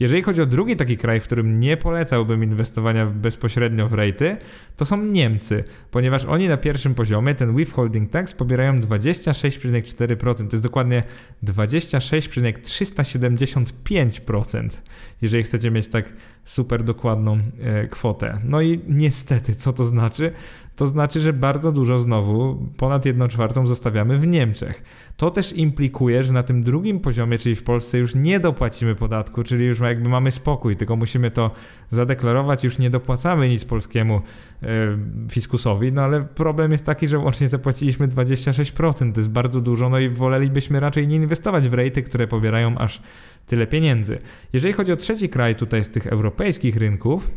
Jeżeli chodzi o drugi taki kraj, w którym nie polecałbym inwestowania bezpośrednio w rejty, to są Niemcy, ponieważ oni na pierwszym poziomie ten withholding tax pobierają 26,4%. To jest dokładnie 26,375%, jeżeli chcecie mieć tak super dokładną e, kwotę. No i niestety, co to znaczy? To znaczy, że bardzo dużo znowu, ponad 1 czwartą zostawiamy w Niemczech. To też implikuje, że na tym drugim poziomie, czyli w Polsce już nie dopłacimy podatku, czyli już jakby mamy spokój, tylko musimy to zadeklarować, już nie dopłacamy nic polskiemu e, fiskusowi, no ale problem jest taki, że łącznie zapłaciliśmy 26%, to jest bardzo dużo, no i wolelibyśmy raczej nie inwestować w rejty, które pobierają aż tyle pieniędzy. Jeżeli chodzi o trzeci kraj tutaj z tych europejskich rynków,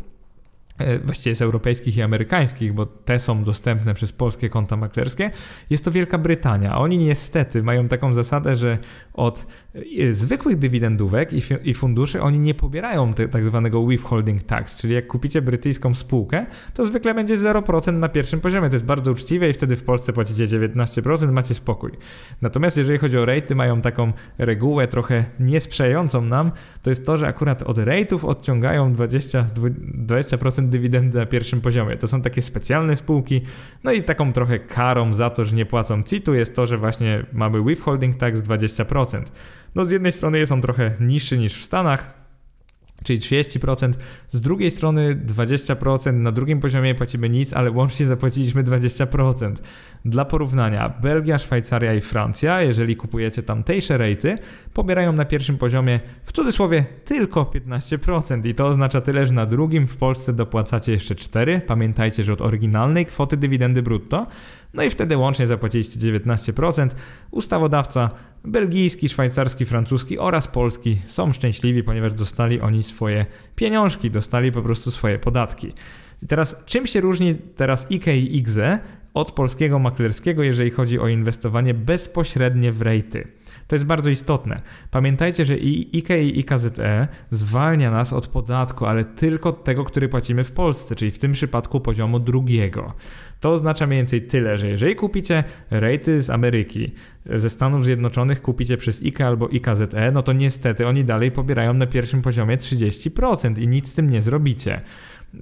właściwie z europejskich i amerykańskich, bo te są dostępne przez polskie konta maklerskie, jest to Wielka Brytania. Oni niestety mają taką zasadę, że od e, zwykłych dywidendówek i funduszy oni nie pobierają tak zwanego withholding tax, czyli jak kupicie brytyjską spółkę, to zwykle będzie 0% na pierwszym poziomie. To jest bardzo uczciwe i wtedy w Polsce płacicie 19%, macie spokój. Natomiast jeżeli chodzi o rejty, mają taką regułę trochę niesprzyjającą nam, to jest to, że akurat od rejtów odciągają 20, 20% dywidendy na pierwszym poziomie. To są takie specjalne spółki. No i taką trochę karą za to, że nie płacą CIT-u jest to, że właśnie mamy withholding tax 20%. No z jednej strony jest on trochę niższy niż w Stanach, czyli 30%. Z drugiej strony 20%, na drugim poziomie płacimy nic, ale łącznie zapłaciliśmy 20%. Dla porównania, Belgia, Szwajcaria i Francja, jeżeli kupujecie tamtejsze rejty, pobierają na pierwszym poziomie w cudzysłowie tylko 15% i to oznacza tyle, że na drugim w Polsce dopłacacie jeszcze 4. Pamiętajcie, że od oryginalnej kwoty dywidendy brutto, no i wtedy łącznie zapłaciliście 19%. Ustawodawca belgijski, szwajcarski, francuski oraz polski są szczęśliwi, ponieważ dostali oni swoje pieniążki, dostali po prostu swoje podatki. I teraz czym się różni teraz IKE i IGZE od polskiego maklerskiego, jeżeli chodzi o inwestowanie bezpośrednie w rejty? To jest bardzo istotne. Pamiętajcie, że i i IKZE zwalnia nas od podatku, ale tylko od tego, który płacimy w Polsce, czyli w tym przypadku poziomu drugiego. To oznacza mniej więcej tyle, że jeżeli kupicie rejty z Ameryki, ze Stanów Zjednoczonych kupicie przez IKE albo IKZE, no to niestety oni dalej pobierają na pierwszym poziomie 30% i nic z tym nie zrobicie.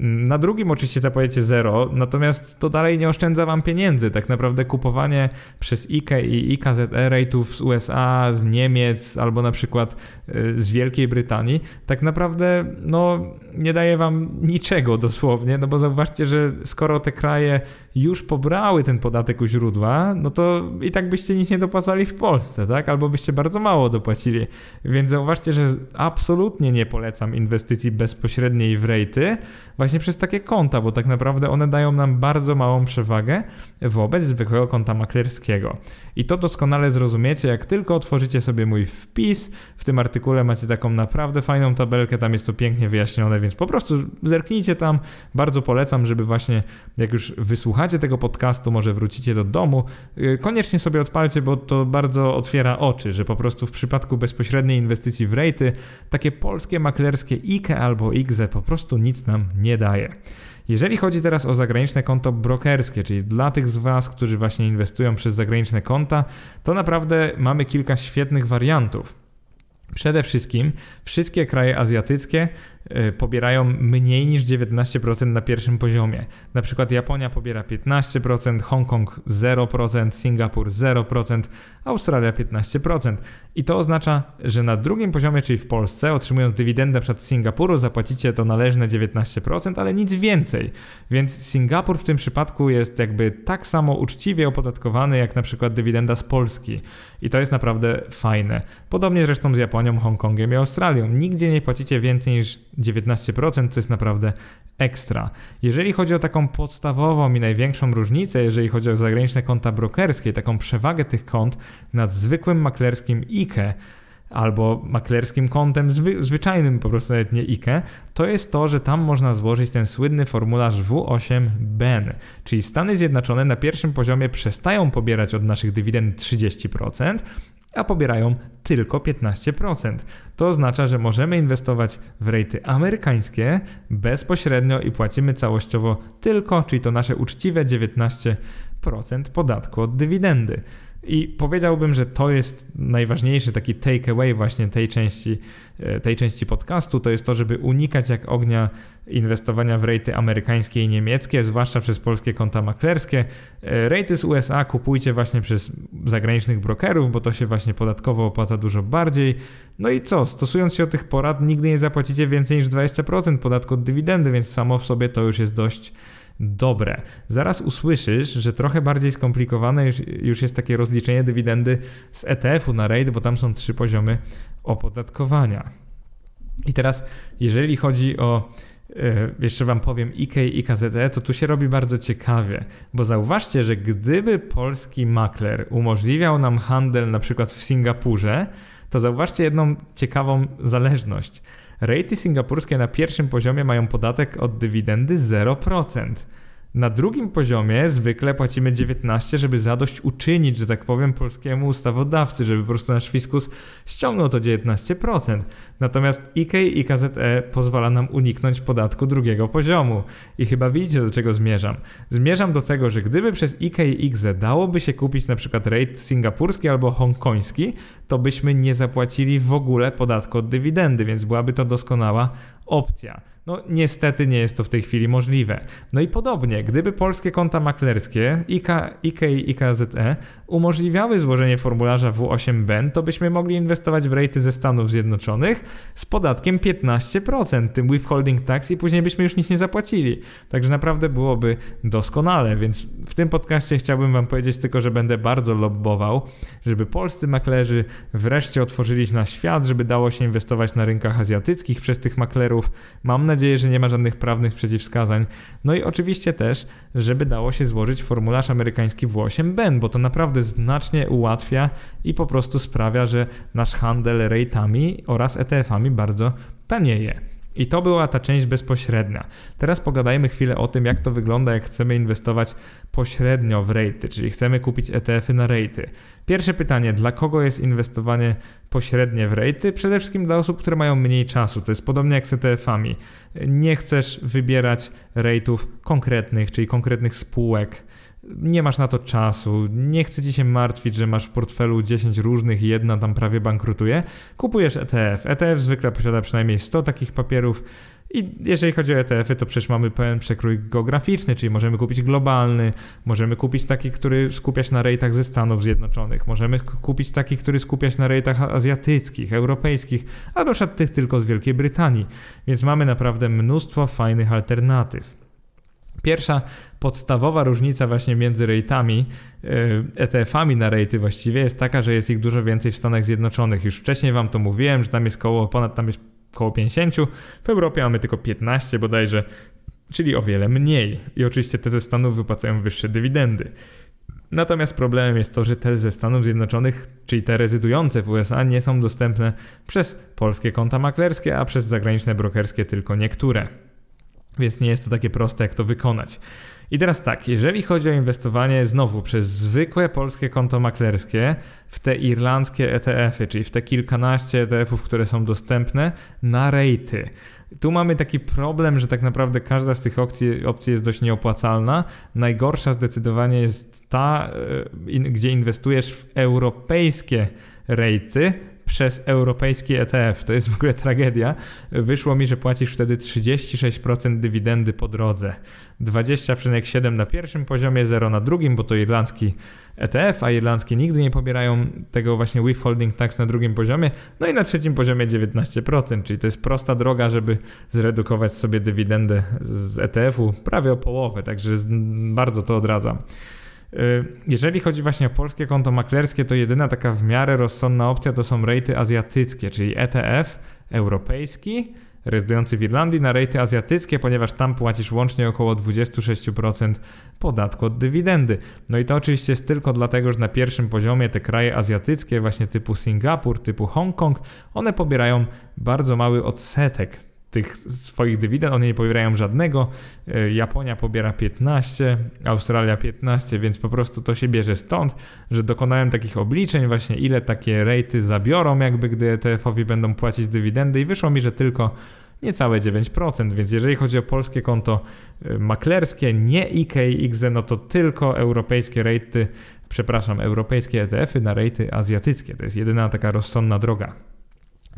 Na drugim oczywiście zapłacicie zero, natomiast to dalej nie oszczędza wam pieniędzy. Tak naprawdę kupowanie przez IKE i IKZE rate'ów z USA, z Niemiec albo na przykład y, z Wielkiej Brytanii tak naprawdę no, nie daje wam niczego dosłownie, no bo zauważcie, że skoro te kraje już pobrały ten podatek u źródła, no to i tak byście nic nie dopłacali w Polsce, tak? Albo byście bardzo mało dopłacili. Więc zauważcie, że absolutnie nie polecam inwestycji bezpośredniej w rejty, właśnie przez takie konta, bo tak naprawdę one dają nam bardzo małą przewagę wobec zwykłego konta maklerskiego. I to doskonale zrozumiecie, jak tylko otworzycie sobie mój wpis. W tym artykule macie taką naprawdę fajną tabelkę, tam jest to pięknie wyjaśnione, więc po prostu zerknijcie tam. Bardzo polecam, żeby właśnie jak już wysłuchacie tego podcastu, może wrócicie do domu, y, koniecznie sobie odpalcie, bo to bardzo otwiera oczy, że po prostu w przypadku bezpośredniej inwestycji w rejty, takie polskie maklerskie IKE albo IGZE po prostu nic nam nie daje. Jeżeli chodzi teraz o zagraniczne konto brokerskie, czyli dla tych z Was, którzy właśnie inwestują przez zagraniczne konta, to naprawdę mamy kilka świetnych wariantów. Przede wszystkim wszystkie kraje azjatyckie Y, pobierają mniej niż 19% na pierwszym poziomie. Na przykład Japonia pobiera 15%, Hongkong 0%, Singapur 0%, Australia 15%. I to oznacza, że na drugim poziomie, czyli w Polsce, otrzymując dywidendę przed Singapuru, zapłacicie to należne 19%, ale nic więcej. Więc Singapur w tym przypadku jest jakby tak samo uczciwie opodatkowany jak na przykład dywidenda z Polski. I to jest naprawdę fajne. Podobnie zresztą z Japonią, Hongkongiem i Australią. Nigdzie nie płacicie więcej niż 19%, co jest naprawdę ekstra. Jeżeli chodzi o taką podstawową i największą różnicę, jeżeli chodzi o zagraniczne konta brokerskie, taką przewagę tych kont nad zwykłym maklerskim IKE, albo maklerskim kontem zwy, zwyczajnym, po prostu nawet nie IKE, to jest to, że tam można złożyć ten słynny formularz W8BEN, czyli Stany Zjednoczone na pierwszym poziomie przestają pobierać od naszych dywidend 30%, a pobierają tylko 15%. To oznacza, że możemy inwestować w rejty amerykańskie bezpośrednio i płacimy całościowo tylko, czyli to nasze uczciwe 19% podatku od dywidendy. I powiedziałbym, że to jest najważniejszy taki takeaway właśnie tej części, e, tej części podcastu, to jest to, żeby unikać jak ognia inwestowania w rejty amerykańskie i niemieckie, zwłaszcza przez polskie konta maklerskie. E, rejty z USA kupujcie właśnie przez zagranicznych brokerów, bo to się właśnie podatkowo opłaca dużo bardziej. No i co? Stosując się do tych porad, nigdy nie zapłacicie więcej niż 20% podatku od dywidendy, więc samo w sobie to już jest dość dobre. Zaraz usłyszysz, że trochę bardziej skomplikowane już, już jest takie rozliczenie dywidendy z ETF-u na REIT, bo tam są trzy poziomy opodatkowania. I teraz, jeżeli chodzi o e, jeszcze Wam powiem IK i IKZE, to tu się robi bardzo ciekawie, bo zauważcie, że gdyby polski makler umożliwiał nam handel na przykład w Singapurze, to zauważcie jedną ciekawą zależność. Rejty singapurskie na pierwszym poziomie mają podatek od dywidendy 0%. Na drugim poziomie zwykle płacimy 19, żeby zadość uczynić, że tak powiem, polskiemu ustawodawcy, żeby po prostu nasz fiskus ściągnął to 19%. Natomiast IK i KZE pozwala nam uniknąć podatku drugiego poziomu. I chyba widzicie, do czego zmierzam. Zmierzam do tego, że gdyby przez IK i XZ dałoby się kupić na przykład rate singapurski albo hongkoński, to byśmy nie zapłacili w ogóle podatku od dywidendy, więc byłaby to doskonała opcja. No niestety nie jest to w tej chwili możliwe. No i podobnie, gdyby polskie konta maklerskie IK, IK i IKZE umożliwiały złożenie formularza W8BEN, to byśmy mogli inwestować w rejty ze Stanów Zjednoczonych z podatkiem 15%, tym withholding tax i później byśmy już nic nie zapłacili. Także naprawdę byłoby doskonale, więc w tym podcaście chciałbym wam powiedzieć tylko, że będę bardzo lobbował, żeby polscy maklerzy wreszcie otworzyli się na świat, żeby dało się inwestować na rynkach azjatyckich przez tych maklerów. Mam nadzieję, że nie ma żadnych prawnych przeciwwskazań. No i oczywiście też, żeby dało się złożyć formularz amerykański W8BEN, bo to naprawdę znacznie ułatwia i po prostu sprawia, że nasz handel rejtami oraz ETF-ami bardzo tanieje. I to była ta część bezpośrednia. Teraz pogadajmy chwilę o tym, jak to wygląda, jak chcemy inwestować pośrednio w rejty, czyli chcemy kupić ETF-y na rejty. Pierwsze pytanie, dla kogo jest inwestowanie pośrednie w rejty? Przede wszystkim dla osób, które mają mniej czasu. To jest podobnie jak z ETF-ami. Nie chcesz wybierać rejtów konkretnych, czyli konkretnych spółek nie masz na to czasu, nie chce ci się martwić, że masz w portfelu 10 różnych i jedna tam prawie bankrutuje, kupujesz ETF. ETF zwykle posiada przynajmniej 100 takich papierów. I jeżeli chodzi o ETF-y, to przecież mamy pełen przekrój geograficzny, czyli możemy kupić globalny, możemy kupić taki, który skupia się na rejtach ze Stanów Zjednoczonych, możemy kupić taki, który skupia się na rejtach azjatyckich, europejskich, albo przykład tych tylko z Wielkiej Brytanii. Więc mamy naprawdę mnóstwo fajnych alternatyw. Pierwsza podstawowa różnica właśnie między rejtami, ETF-ami na rejty właściwie jest taka, że jest ich dużo więcej w Stanach Zjednoczonych. Już wcześniej wam to mówiłem, że tam jest koło ponad tam jest około 50, w Europie mamy tylko 15 bodajże, czyli o wiele mniej. I oczywiście te ze Stanów wypłacają wyższe dywidendy. Natomiast problemem jest to, że te ze Stanów Zjednoczonych, czyli te rezydujące w USA, nie są dostępne przez polskie konta maklerskie, a przez zagraniczne brokerskie tylko niektóre. Więc nie jest to takie proste, jak to wykonać. I teraz tak, jeżeli chodzi o inwestowanie znowu przez zwykłe polskie konto maklerskie w te irlandzkie ETF-y, czyli w te kilkanaście ETF-ów, które są dostępne na rejty. Tu mamy taki problem, że tak naprawdę każda z tych opcji, opcji jest dość nieopłacalna. Najgorsza zdecydowanie jest ta, e, gdzie inwestujesz w europejskie rejty, przez europejski ETF. To jest w ogóle tragedia. Wyszło mi, że płacisz wtedy 36% dywidendy po drodze. 20,7 na pierwszym poziomie, 0 na drugim, bo to irlandzki ETF, a irlandzkie nigdy nie pobierają tego właśnie withholding tax na drugim poziomie. No i na trzecim poziomie 19%, czyli to jest prosta droga, żeby zredukować sobie dywidendę z ETF-u prawie o połowę, także bardzo to odradzam. Y, jeżeli chodzi właśnie o polskie konto maklerskie, to jedyna taka w miarę rozsądna opcja to są rejty azjatyckie, czyli ETF europejski, rezydujący w Irlandii na rejty azjatyckie, ponieważ tam płacisz łącznie około 26% podatku od dywidendy. No i to oczywiście jest tylko dlatego, że na pierwszym poziomie te kraje azjatyckie, właśnie typu Singapur, typu Hongkong, one pobierają bardzo mały odsetek tych swoich dywidend, one nie pobierają żadnego. E, Japonia pobiera 15, Australia 15, więc po prostu to się bierze stąd, że dokonałem takich obliczeń właśnie ile takie rejty zabiorą, jakby gdy ETF-owi będą płacić dywidendy i wyszło mi, że tylko niecałe 9%, więc jeżeli chodzi o polskie konto e, maklerskie, nie IKX, no to tylko europejskie rejty, przepraszam, europejskie ETF-y na rejty azjatyckie. To jest jedyna taka rozsądna droga.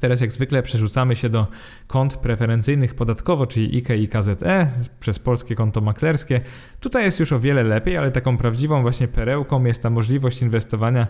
Teraz jak zwykle przerzucamy się do kont preferencyjnych podatkowo, czyli IKE i KZE przez polskie konto maklerskie. Tutaj jest już o wiele lepiej, ale taką prawdziwą właśnie perełką jest ta możliwość inwestowania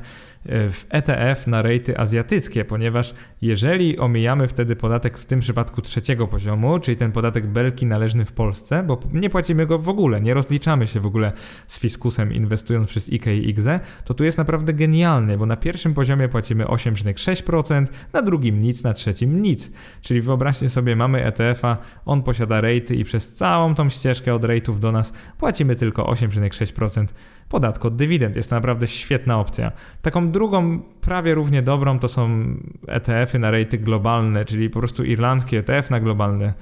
e, w ETF na rejty azjatyckie, ponieważ jeżeli omijamy wtedy podatek w tym przypadku trzeciego poziomu, czyli ten podatek belki należny w Polsce, bo nie płacimy go w ogóle, nie rozliczamy się w ogóle z fiskusem inwestując przez IKE i IGZE, to tu jest naprawdę genialny, bo na pierwszym poziomie płacimy 8,6%, na drugim nic, na trzecim nic. Czyli wyobraźcie sobie, mamy ETF-a, on posiada rejty i przez całą tą ścieżkę od rejtów do nas płacimy tylko 8,6% podatku od dywidend. Jest to naprawdę świetna opcja. Taką drugą, prawie równie dobrą to są ETF-y na rejty globalne, czyli po prostu irlandzki ETF na globalne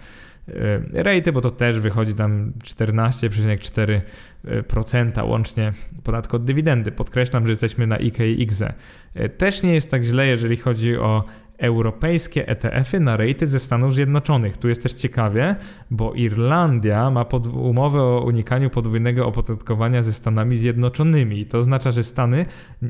e, rejty, bo to też wychodzi tam 14,4% łącznie podatku od dywidendy. Podkreślam, że jesteśmy na IKX. E, też nie jest tak źle, jeżeli chodzi o europejskie ETF-y na rejty ze Stanów Zjednoczonych. Tu jest też ciekawie, bo Irlandia ma umowę o unikaniu podwójnego opodatkowania ze Stanami Zjednoczonymi. To oznacza, że Stany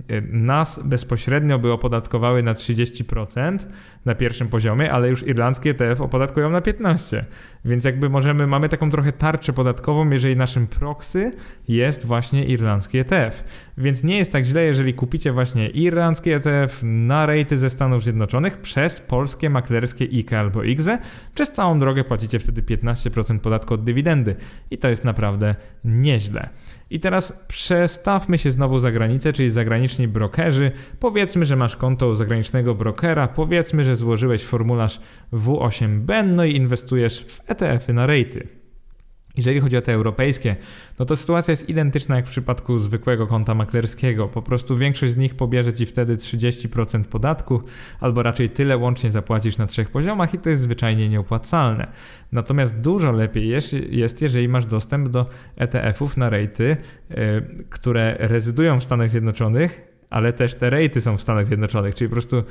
e, nas bezpośrednio by opodatkowały na 30% na pierwszym poziomie, ale już irlandzkie ETF opodatkują na 15%. Więc jakby możemy, mamy taką trochę tarczę podatkową, jeżeli naszym proxy jest właśnie irlandzki ETF. Więc nie jest tak źle, jeżeli kupicie właśnie irlandzki ETF na rejty ze Stanów Zjednoczonych przez polskie maklerskie IKE albo IGZE. Przez całą drogę płacicie wtedy 15% podatku od dywidendy i to jest naprawdę nieźle. I teraz przestawmy się znowu za granicę, czyli zagraniczni brokerzy. Powiedzmy, że masz konto zagranicznego brokera, powiedzmy, że złożyłeś formularz W8B, no i inwestujesz w ETF-y na rejty. Jeżeli chodzi o te europejskie, no to sytuacja jest identyczna jak w przypadku zwykłego konta maklerskiego. Po prostu większość z nich pobierze ci wtedy 30% podatku, albo raczej tyle łącznie zapłacisz na trzech poziomach i to jest zwyczajnie nieopłacalne. Natomiast dużo lepiej jest, jeżeli masz dostęp do ETF-ów na rejty, yy, które rezydują w Stanach Zjednoczonych, ale też te rejty są w Stanach Zjednoczonych, czyli po prostu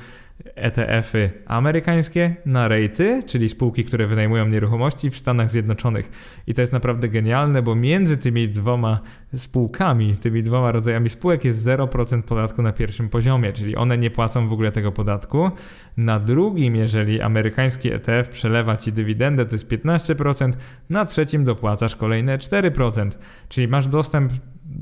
ETF-y amerykańskie na rejty, czyli spółki, które wynajmują nieruchomości w Stanach Zjednoczonych. I to jest naprawdę genialne, bo między tymi dwoma spółkami, tymi dwoma rodzajami spółek jest 0% podatku na pierwszym poziomie, czyli one nie płacą w ogóle tego podatku. Na drugim, jeżeli amerykański ETF przelewa ci dywidendę, to jest 15%, na trzecim dopłacasz kolejne 4%, czyli masz dostęp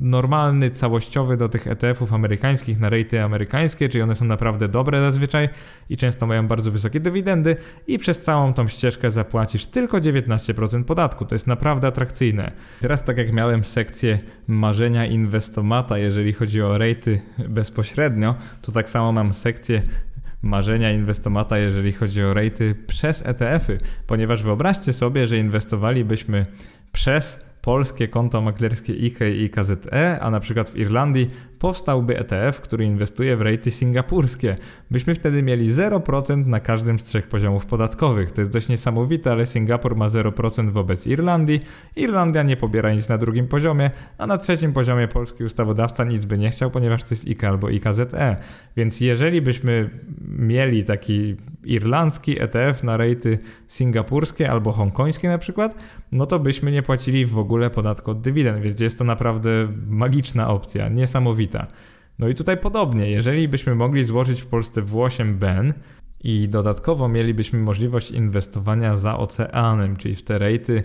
normalny, całościowy do tych ETF-ów amerykańskich na rejty amerykańskie, czyli one są naprawdę dobre zazwyczaj i często mają bardzo wysokie dywidendy i przez całą tą ścieżkę zapłacisz tylko 19% podatku. To jest naprawdę atrakcyjne. Teraz tak jak miałem sekcję marzenia inwestomata, jeżeli chodzi o rejty bezpośrednio, to tak samo mam sekcję marzenia inwestomata, jeżeli chodzi o rejty przez ETF-y, ponieważ wyobraźcie sobie, że inwestowalibyśmy przez polskie konto maklerskie IKE i KZE, a na przykład w Irlandii powstałby ETF, który inwestuje w rejty singapurskie. Byśmy wtedy mieli 0% na każdym z trzech poziomów podatkowych. To jest dość niesamowite, ale Singapur ma 0% wobec Irlandii. Irlandia nie pobiera nic na drugim poziomie, a na trzecim poziomie polski ustawodawca nic by nie chciał, ponieważ to jest IKE albo IKZE. Więc jeżeli byśmy mieli taki irlandzki ETF na rejty singapurskie albo hongkońskie na przykład, no to byśmy nie płacili w ogóle podatku od dywidend, więc jest to naprawdę magiczna opcja, niesamowita. No i tutaj podobnie, jeżeli byśmy mogli złożyć w Polsce W8 BEN i dodatkowo mielibyśmy możliwość inwestowania za oceanem, czyli w te rejty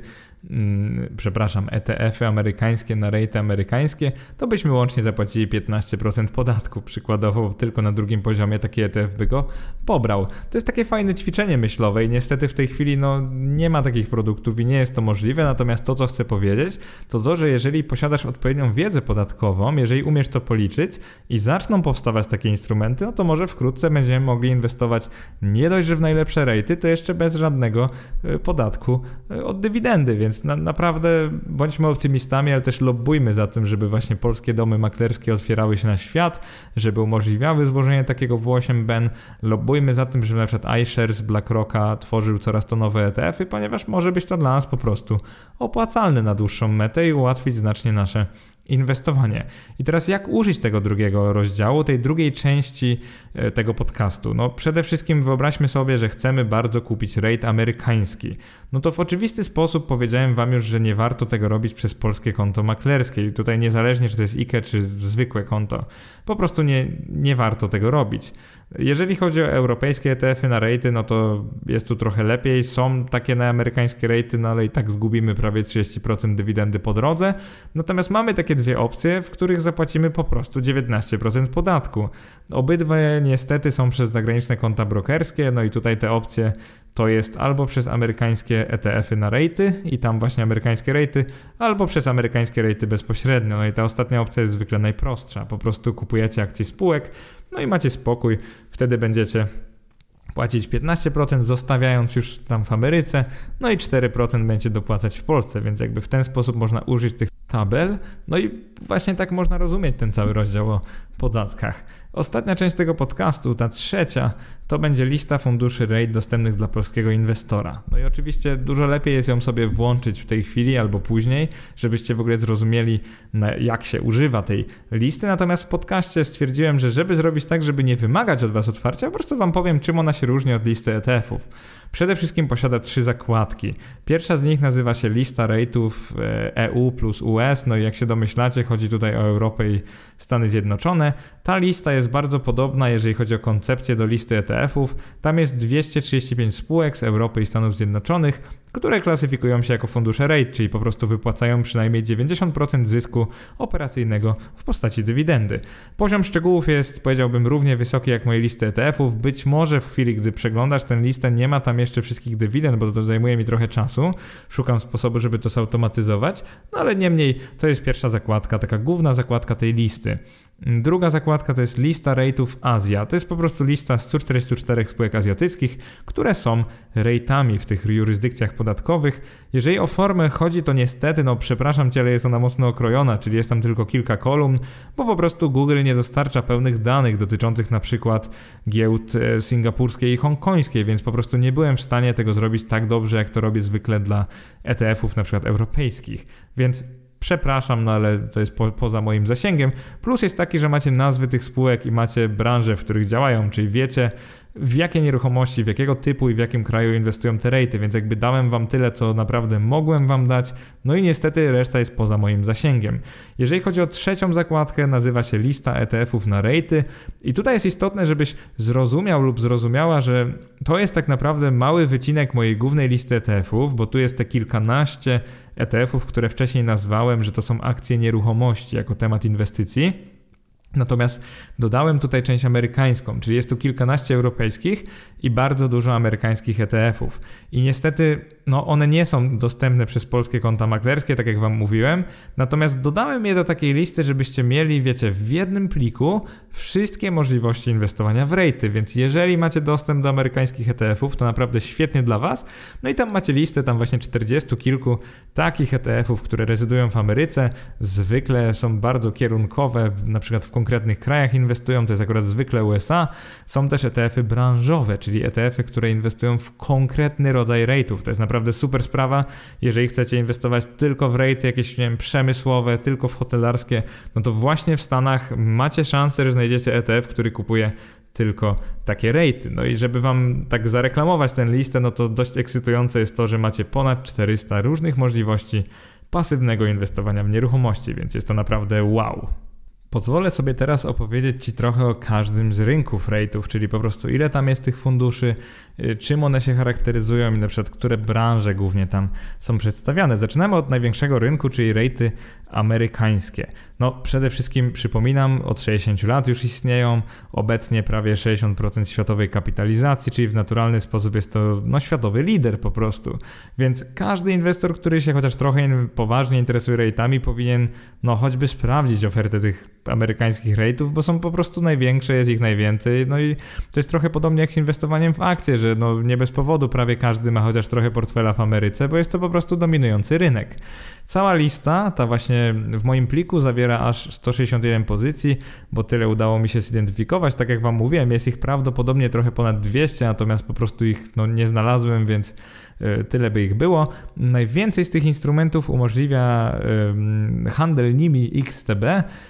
przepraszam, ETF-y amerykańskie na rejty amerykańskie, to byśmy łącznie zapłacili 15% podatku. Przykładowo tylko na drugim poziomie taki ETF by go pobrał. To jest takie fajne ćwiczenie myślowe i niestety w tej chwili no, nie ma takich produktów i nie jest to możliwe, natomiast to, co chcę powiedzieć, to to, że jeżeli posiadasz odpowiednią wiedzę podatkową, jeżeli umiesz to policzyć i zaczną powstawać takie instrumenty, no to może wkrótce będziemy mogli inwestować nie dość, że w najlepsze rejty, to jeszcze bez żadnego e, podatku e, od dywidendy, więc więc na, naprawdę bądźmy optymistami, ale też lobbujmy za tym, żeby właśnie polskie domy maklerskie otwierały się na świat, żeby umożliwiały złożenie takiego W8 BEN. Lobbujmy za tym, żeby na przykład iShares BlackRocka tworzył coraz to nowe ETF-y, ponieważ może być to dla nas po prostu opłacalne na dłuższą metę i ułatwić znacznie nasze inwestowanie. I teraz jak użyć tego drugiego rozdziału, tej drugiej części e, tego podcastu? No przede wszystkim wyobraźmy sobie, że chcemy bardzo kupić rate amerykański. No to w oczywisty sposób powiedziałem wam już, że nie warto tego robić przez polskie konto maklerskie. I tutaj niezależnie czy to jest IKE czy zwykłe konto, po prostu nie, nie warto tego robić. Jeżeli chodzi o europejskie ETF-y na rejty, no to jest tu trochę lepiej. Są takie na amerykańskie rejty, no ale i tak zgubimy prawie 30% dywidendy po drodze. Natomiast mamy takie dwie opcje, w których zapłacimy po prostu 19% podatku. Obydwie niestety są przez zagraniczne konta brokerskie, no i tutaj te opcje to jest albo przez amerykańskie ETF-y na rejty i tam właśnie amerykańskie rejty, albo przez amerykańskie rejty bezpośrednio. No i ta ostatnia opcja jest zwykle najprostsza. Po prostu kupujecie akcje spółek, no i macie spokój, wtedy będziecie płacić 15%, zostawiając już tam w Ameryce, no i 4% będzie dopłacać w Polsce, więc jakby w ten sposób można użyć tych tabel. No i właśnie tak można rozumieć ten cały rozdział o podatkach. Ostatnia część tego podcastu, ta trzecia, to będzie lista funduszy REIT dostępnych dla polskiego inwestora. No i oczywiście dużo lepiej jest ją sobie włączyć w tej chwili albo później, żebyście w ogóle zrozumieli, jak się używa tej listy. Natomiast w podcaście stwierdziłem, że żeby zrobić tak, żeby nie wymagać od Was otwarcia, po prostu Wam powiem, czym ona się różni od listy ETF-ów. Przede wszystkim posiada trzy zakładki. Pierwsza z nich nazywa się lista rate'ów EU e plus US, no i jak się domyślacie, chodzi tutaj o Europę i Stany Zjednoczone. Ta lista jest bardzo podobna, jeżeli chodzi o koncepcję do listy ETF-ów. Tam jest 235 spółek z Europy i Stanów Zjednoczonych, które klasyfikują się jako fundusze REIT, czyli po prostu wypłacają przynajmniej 90% zysku operacyjnego w postaci dywidendy. Poziom szczegółów jest, powiedziałbym, równie wysoki jak moje listy ETF-ów. Być może w chwili, gdy przeglądasz tę listę, nie ma tam jeszcze wszystkich dywidend, bo to zajmuje mi trochę czasu. Szukam sposobu, żeby to zautomatyzować, no ale niemniej to jest pierwsza zakładka, taka główna zakładka tej listy. Druga zakładka to jest lista rate'ów Azja. To jest po prostu lista z 144 spółek azjatyckich, które są rate'ami w tych jurysdykcjach podatkowych. Jeżeli o formę chodzi, to niestety, no przepraszam cię, ale jest ona mocno okrojona, czyli jest tam tylko kilka kolumn, bo po prostu Google nie dostarcza pełnych danych dotyczących na przykład giełd e, singapurskiej i hongkońskiej, więc po prostu nie byłem w stanie tego zrobić tak dobrze, jak to robię zwykle dla ETF-ów na przykład europejskich. Więc przepraszam, no ale to jest po, poza moim zasięgiem. Plus jest taki, że macie nazwy tych spółek i macie branże, w których działają, czyli wiecie, w jakie nieruchomości, w jakiego typu i w jakim kraju inwestują te rejty, więc jakby dałem wam tyle, co naprawdę mogłem wam dać, no i niestety reszta jest poza moim zasięgiem. Jeżeli chodzi o trzecią zakładkę, nazywa się lista ETF-ów na rejty i tutaj jest istotne, żebyś zrozumiał lub zrozumiała, że to jest tak naprawdę mały wycinek mojej głównej listy ETF-ów, bo tu jest te kilkanaście ETF-ów, które wcześniej nazwałem, że to są akcje nieruchomości jako temat inwestycji. Natomiast dodałem tutaj część amerykańską, czyli jest tu kilkanaście europejskich i bardzo dużo amerykańskich ETF-ów. I niestety no, one nie są dostępne przez polskie konta maklerskie, tak jak Wam mówiłem. Natomiast dodałem je do takiej listy, żebyście mieli, wiecie, w jednym pliku wszystkie możliwości inwestowania w rejty. Więc jeżeli macie dostęp do amerykańskich ETF-ów, to naprawdę świetnie dla Was. No i tam macie listę, tam właśnie 40 kilku takich ETF-ów, które rezydują w Ameryce. Zwykle są bardzo kierunkowe, na przykład w konkretnych krajach inwestują, to jest akurat zwykle USA. Są też ETF-y branżowe, czyli ETF-y, które inwestują w konkretny rodzaj rate'ów. To jest naprawdę super sprawa. Jeżeli chcecie inwestować tylko w rate jakieś, nie wiem, przemysłowe, tylko w hotelarskie, no to właśnie w Stanach macie szansę, że znajdziecie ETF, który kupuje tylko takie rejty. No i żeby wam tak zareklamować tę listę, no to dość ekscytujące jest to, że macie ponad 400 różnych możliwości pasywnego inwestowania w nieruchomości, więc jest to naprawdę wow. Pozwolę sobie teraz opowiedzieć Ci trochę o każdym z rynków rate'ów, czyli po prostu ile tam jest tych funduszy, czym one się charakteryzują i na przykład które branże głównie tam są przedstawiane. Zaczynamy od największego rynku, czyli rate'y amerykańskie. No przede wszystkim przypominam, od 60 lat już istnieją, obecnie prawie 60% światowej kapitalizacji, czyli w naturalny sposób jest to no, światowy lider po prostu. Więc każdy inwestor, który się chociaż trochę poważnie interesuje rate'ami powinien no choćby sprawdzić ofertę tych amerykańskich rate'ów, bo są po prostu największe, jest ich najwięcej. No i to jest trochę podobnie jak z inwestowaniem w akcje, że no nie bez powodu prawie każdy ma chociaż trochę portfela w Ameryce, bo jest to po prostu dominujący rynek. Cała lista, ta właśnie w moim pliku zawiera aż 161 pozycji, bo tyle udało mi się zidentyfikować. Tak jak Wam mówiłem, jest ich prawdopodobnie trochę ponad 200, natomiast po prostu ich no, nie znalazłem, więc tyle by ich było. Najwięcej z tych instrumentów umożliwia handel nimi XTB,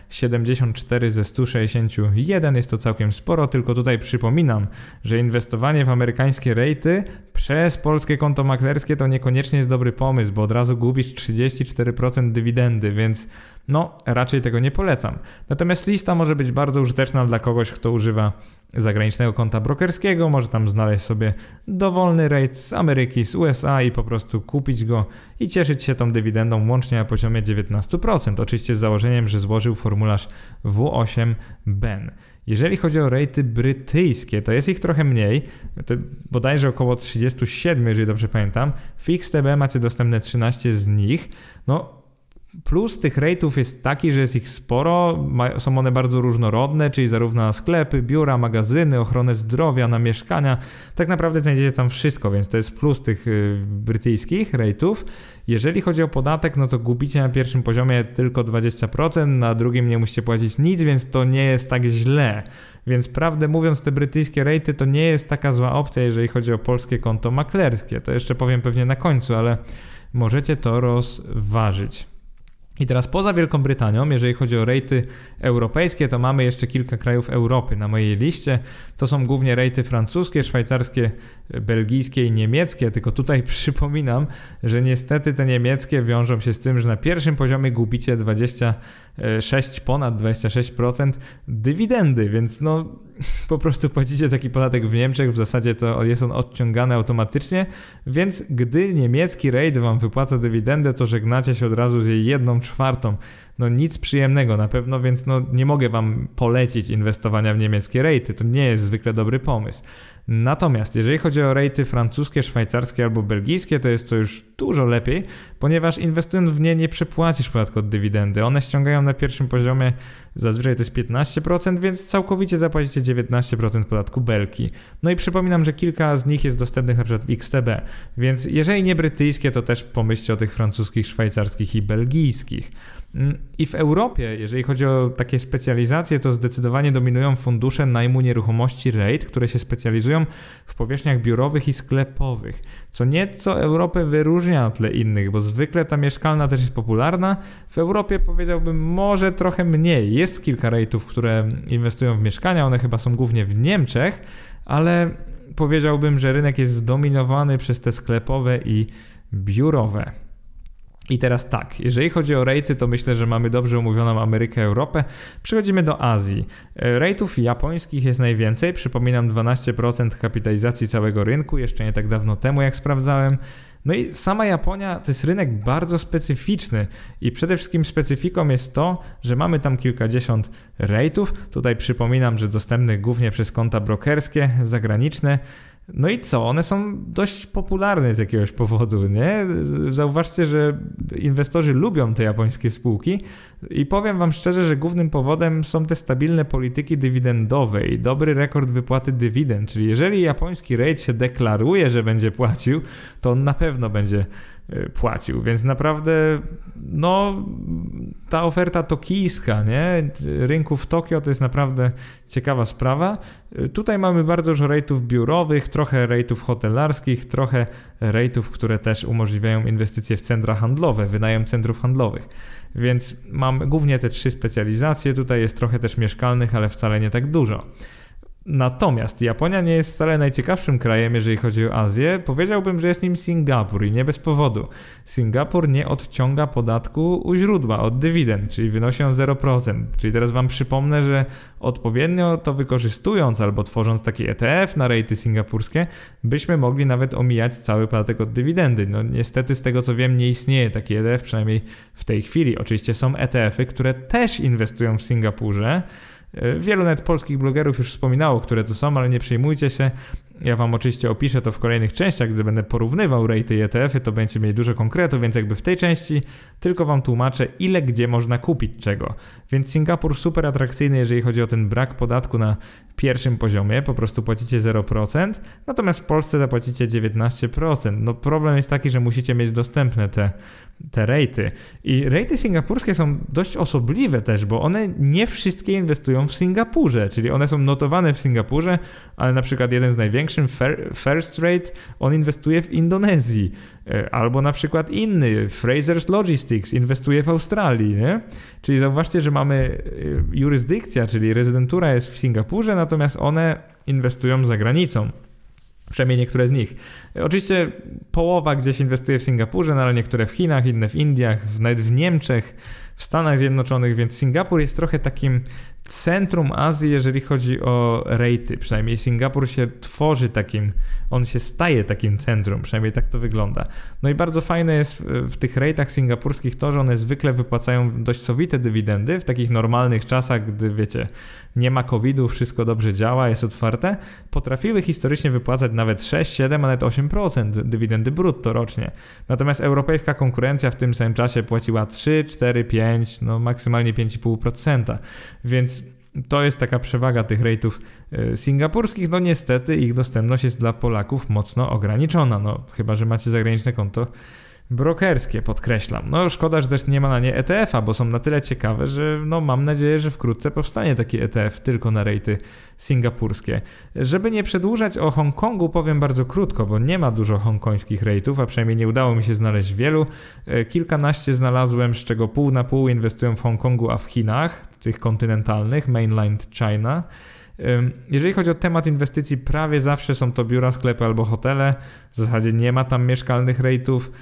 74 ze 161, jest to całkiem sporo, tylko tutaj przypominam, że inwestowanie w amerykańskie rejty przez polskie konto maklerskie to niekoniecznie jest dobry pomysł, bo od razu gubisz 34% dywidendy, więc no raczej tego nie polecam. Natomiast lista może być bardzo użyteczna dla kogoś, kto używa zagranicznego konta brokerskiego, może tam znaleźć sobie dowolny rate z Ameryki, z USA i po prostu kupić go i cieszyć się tą dywidendą łącznie na poziomie 19%. Oczywiście z założeniem, że złożył formularz W8BEN. Jeżeli chodzi o rejty brytyjskie, to jest ich trochę mniej, to bodajże około 37, jeżeli dobrze pamiętam. W XTB macie dostępne 13 z nich. No, Plus tych rate'ów jest taki, że jest ich sporo, są one bardzo różnorodne, czyli zarówno na sklepy, biura, magazyny, ochronę zdrowia, na mieszkania. Tak naprawdę znajdziecie tam wszystko, więc to jest plus tych y, brytyjskich rate'ów. Jeżeli chodzi o podatek, no to gubicie na pierwszym poziomie tylko 20%, na drugim nie musicie płacić nic, więc to nie jest tak źle. Więc prawdę mówiąc, te brytyjskie rejty to nie jest taka zła opcja, jeżeli chodzi o polskie konto maklerskie. To jeszcze powiem pewnie na końcu, ale możecie to rozważyć. I teraz poza Wielką Brytanią, jeżeli chodzi o rejty europejskie, to mamy jeszcze kilka krajów Europy na mojej liście. To są głównie rejty francuskie, szwajcarskie, belgijskie i niemieckie, tylko tutaj [laughs] przypominam, że niestety te niemieckie wiążą się z tym, że na pierwszym poziomie gubicie 26, ponad 26% dywidendy, więc no po prostu płacicie taki podatek w Niemczech, w zasadzie to jest on odciągany automatycznie, więc gdy niemiecki raid wam wypłaca dywidendę, to żegnacie się od razu z jej jedną czwartą. No nic przyjemnego na pewno, więc no nie mogę wam polecić inwestowania w niemieckie rejty, to nie jest zwykle dobry pomysł. Natomiast jeżeli chodzi o rejty francuskie, szwajcarskie albo belgijskie, to jest to już dużo lepiej, ponieważ inwestując w nie nie przepłacisz podatku od dywidendy. One ściągają na pierwszym poziomie, zazwyczaj to jest 15%, więc całkowicie zapłacicie 19% podatku belki. No i przypominam, że kilka z nich jest dostępnych na przykład w XTB, więc jeżeli nie brytyjskie, to też pomyślcie o tych francuskich, szwajcarskich i belgijskich. Mm, I w Europie, jeżeli chodzi o takie specjalizacje, to zdecydowanie dominują fundusze najmu nieruchomości REIT, które się specjalizują w powierzchniach biurowych i sklepowych, co nieco Europę wyróżnia na tle innych, bo zwykle ta mieszkalna też jest popularna. W Europie powiedziałbym może trochę mniej. Jest kilka REITów, które inwestują w mieszkania, one chyba są głównie w Niemczech, ale powiedziałbym, że rynek jest zdominowany przez te sklepowe i biurowe. I teraz tak, jeżeli chodzi o rejty, to myślę, że mamy dobrze umówioną Amerykę, Europę. Przechodzimy do Azji. E, rejtów japońskich jest najwięcej, przypominam 12% kapitalizacji całego rynku, jeszcze nie tak dawno temu jak sprawdzałem. No i sama Japonia to jest rynek bardzo specyficzny i przede wszystkim specyfiką jest to, że mamy tam kilkadziesiąt rejtów. Tutaj przypominam, że dostępnych głównie przez konta brokerskie zagraniczne. No i co? One są dość popularne z jakiegoś powodu, nie? Zauważcie, że inwestorzy lubią te japońskie spółki i powiem Wam szczerze, że głównym powodem są te stabilne polityki dywidendowe i dobry rekord wypłaty dywidend. Czyli jeżeli japoński REIT się deklaruje, że będzie płacił, to on na pewno będzie płacił, więc naprawdę no ta oferta tokijska, nie, rynku w Tokio to jest naprawdę ciekawa sprawa. Y, tutaj mamy bardzo dużo rejtów biurowych, trochę rejtów hotelarskich, trochę rejtów, które też umożliwiają inwestycje w centra handlowe, wynajem centrów handlowych. Więc mam głównie te trzy specjalizacje, tutaj jest trochę też mieszkalnych, ale wcale nie tak dużo. Natomiast Japonia nie jest wcale najciekawszym krajem, jeżeli chodzi o Azję. Powiedziałbym, że jest nim Singapur i nie bez powodu. Singapur nie odciąga podatku u źródła, od dywidend, czyli wynosi on 0%. Czyli teraz Wam przypomnę, że odpowiednio to wykorzystując albo tworząc taki ETF na rejty singapurskie, byśmy mogli nawet omijać cały podatek od dywidendy. No niestety z tego co wiem nie istnieje taki ETF, przynajmniej w tej chwili. Oczywiście są ETF-y, które też inwestują w Singapurze, wielu nawet polskich blogerów już wspominało, które to są, ale nie przejmujcie się. Ja Wam oczywiście opiszę to w kolejnych częściach, gdy będę porównywał rejty i ETF-y, to będziecie mieli dużo konkretów, więc jakby w tej części tylko Wam tłumaczę, ile gdzie można kupić czego. Więc Singapur super atrakcyjny, jeżeli chodzi o ten brak podatku na pierwszym poziomie, po prostu płacicie 0%, natomiast w Polsce zapłacicie 19%. No problem jest taki, że musicie mieć dostępne te te rejty. I rejty singapurskie są dość osobliwe też, bo one nie wszystkie inwestują w Singapurze, czyli one są notowane w Singapurze, ale na przykład jeden z największych, First Rate, on inwestuje w Indonezji. E, albo na przykład inny, Fraser's Logistics, inwestuje w Australii, nie? Czyli zauważcie, że mamy e, jurysdykcja, czyli rezydentura jest w Singapurze, natomiast one inwestują za granicą. Przynajmniej niektóre z nich. Oczywiście połowa gdzieś inwestuje w Singapurze, no ale niektóre w Chinach, inne w Indiach, nawet w Niemczech, w Stanach Zjednoczonych, więc Singapur jest trochę takim centrum Azji, jeżeli chodzi o rejty. Przynajmniej Singapur się tworzy takim, on się staje takim centrum, przynajmniej tak to wygląda. No i bardzo fajne jest w tych rejtach singapurskich to, że one zwykle wypłacają dość sowite dywidendy w takich normalnych czasach, gdy wiecie, nie ma COVID-u, wszystko dobrze działa, jest otwarte. Potrafiły historycznie wypłacać nawet 6, 7, a nawet 8% dywidendy brutto rocznie. Natomiast europejska konkurencja w tym samym czasie płaciła 3, 4, 5, no maksymalnie 5,5%. Więc to jest taka przewaga tych rejtów e, singapurskich. No niestety ich dostępność jest dla Polaków mocno ograniczona. No chyba, że macie zagraniczne konto brokerskie, podkreślam. No szkoda, że też nie ma na nie ETF-a, bo są na tyle ciekawe, że no mam nadzieję, że wkrótce powstanie taki ETF tylko na rejty singapurskie. Żeby nie przedłużać o Hongkongu, powiem bardzo krótko, bo nie ma dużo hongkońskich rejtów, a przynajmniej nie udało mi się znaleźć wielu. E, kilkanaście znalazłem, z czego pół na pół inwestują w Hongkongu, a w Chinach, tych kontynentalnych, mainland China. Jeżeli chodzi o temat inwestycji, prawie zawsze są to biura, sklepy albo hotele. W zasadzie nie ma tam mieszkalnych rejtów.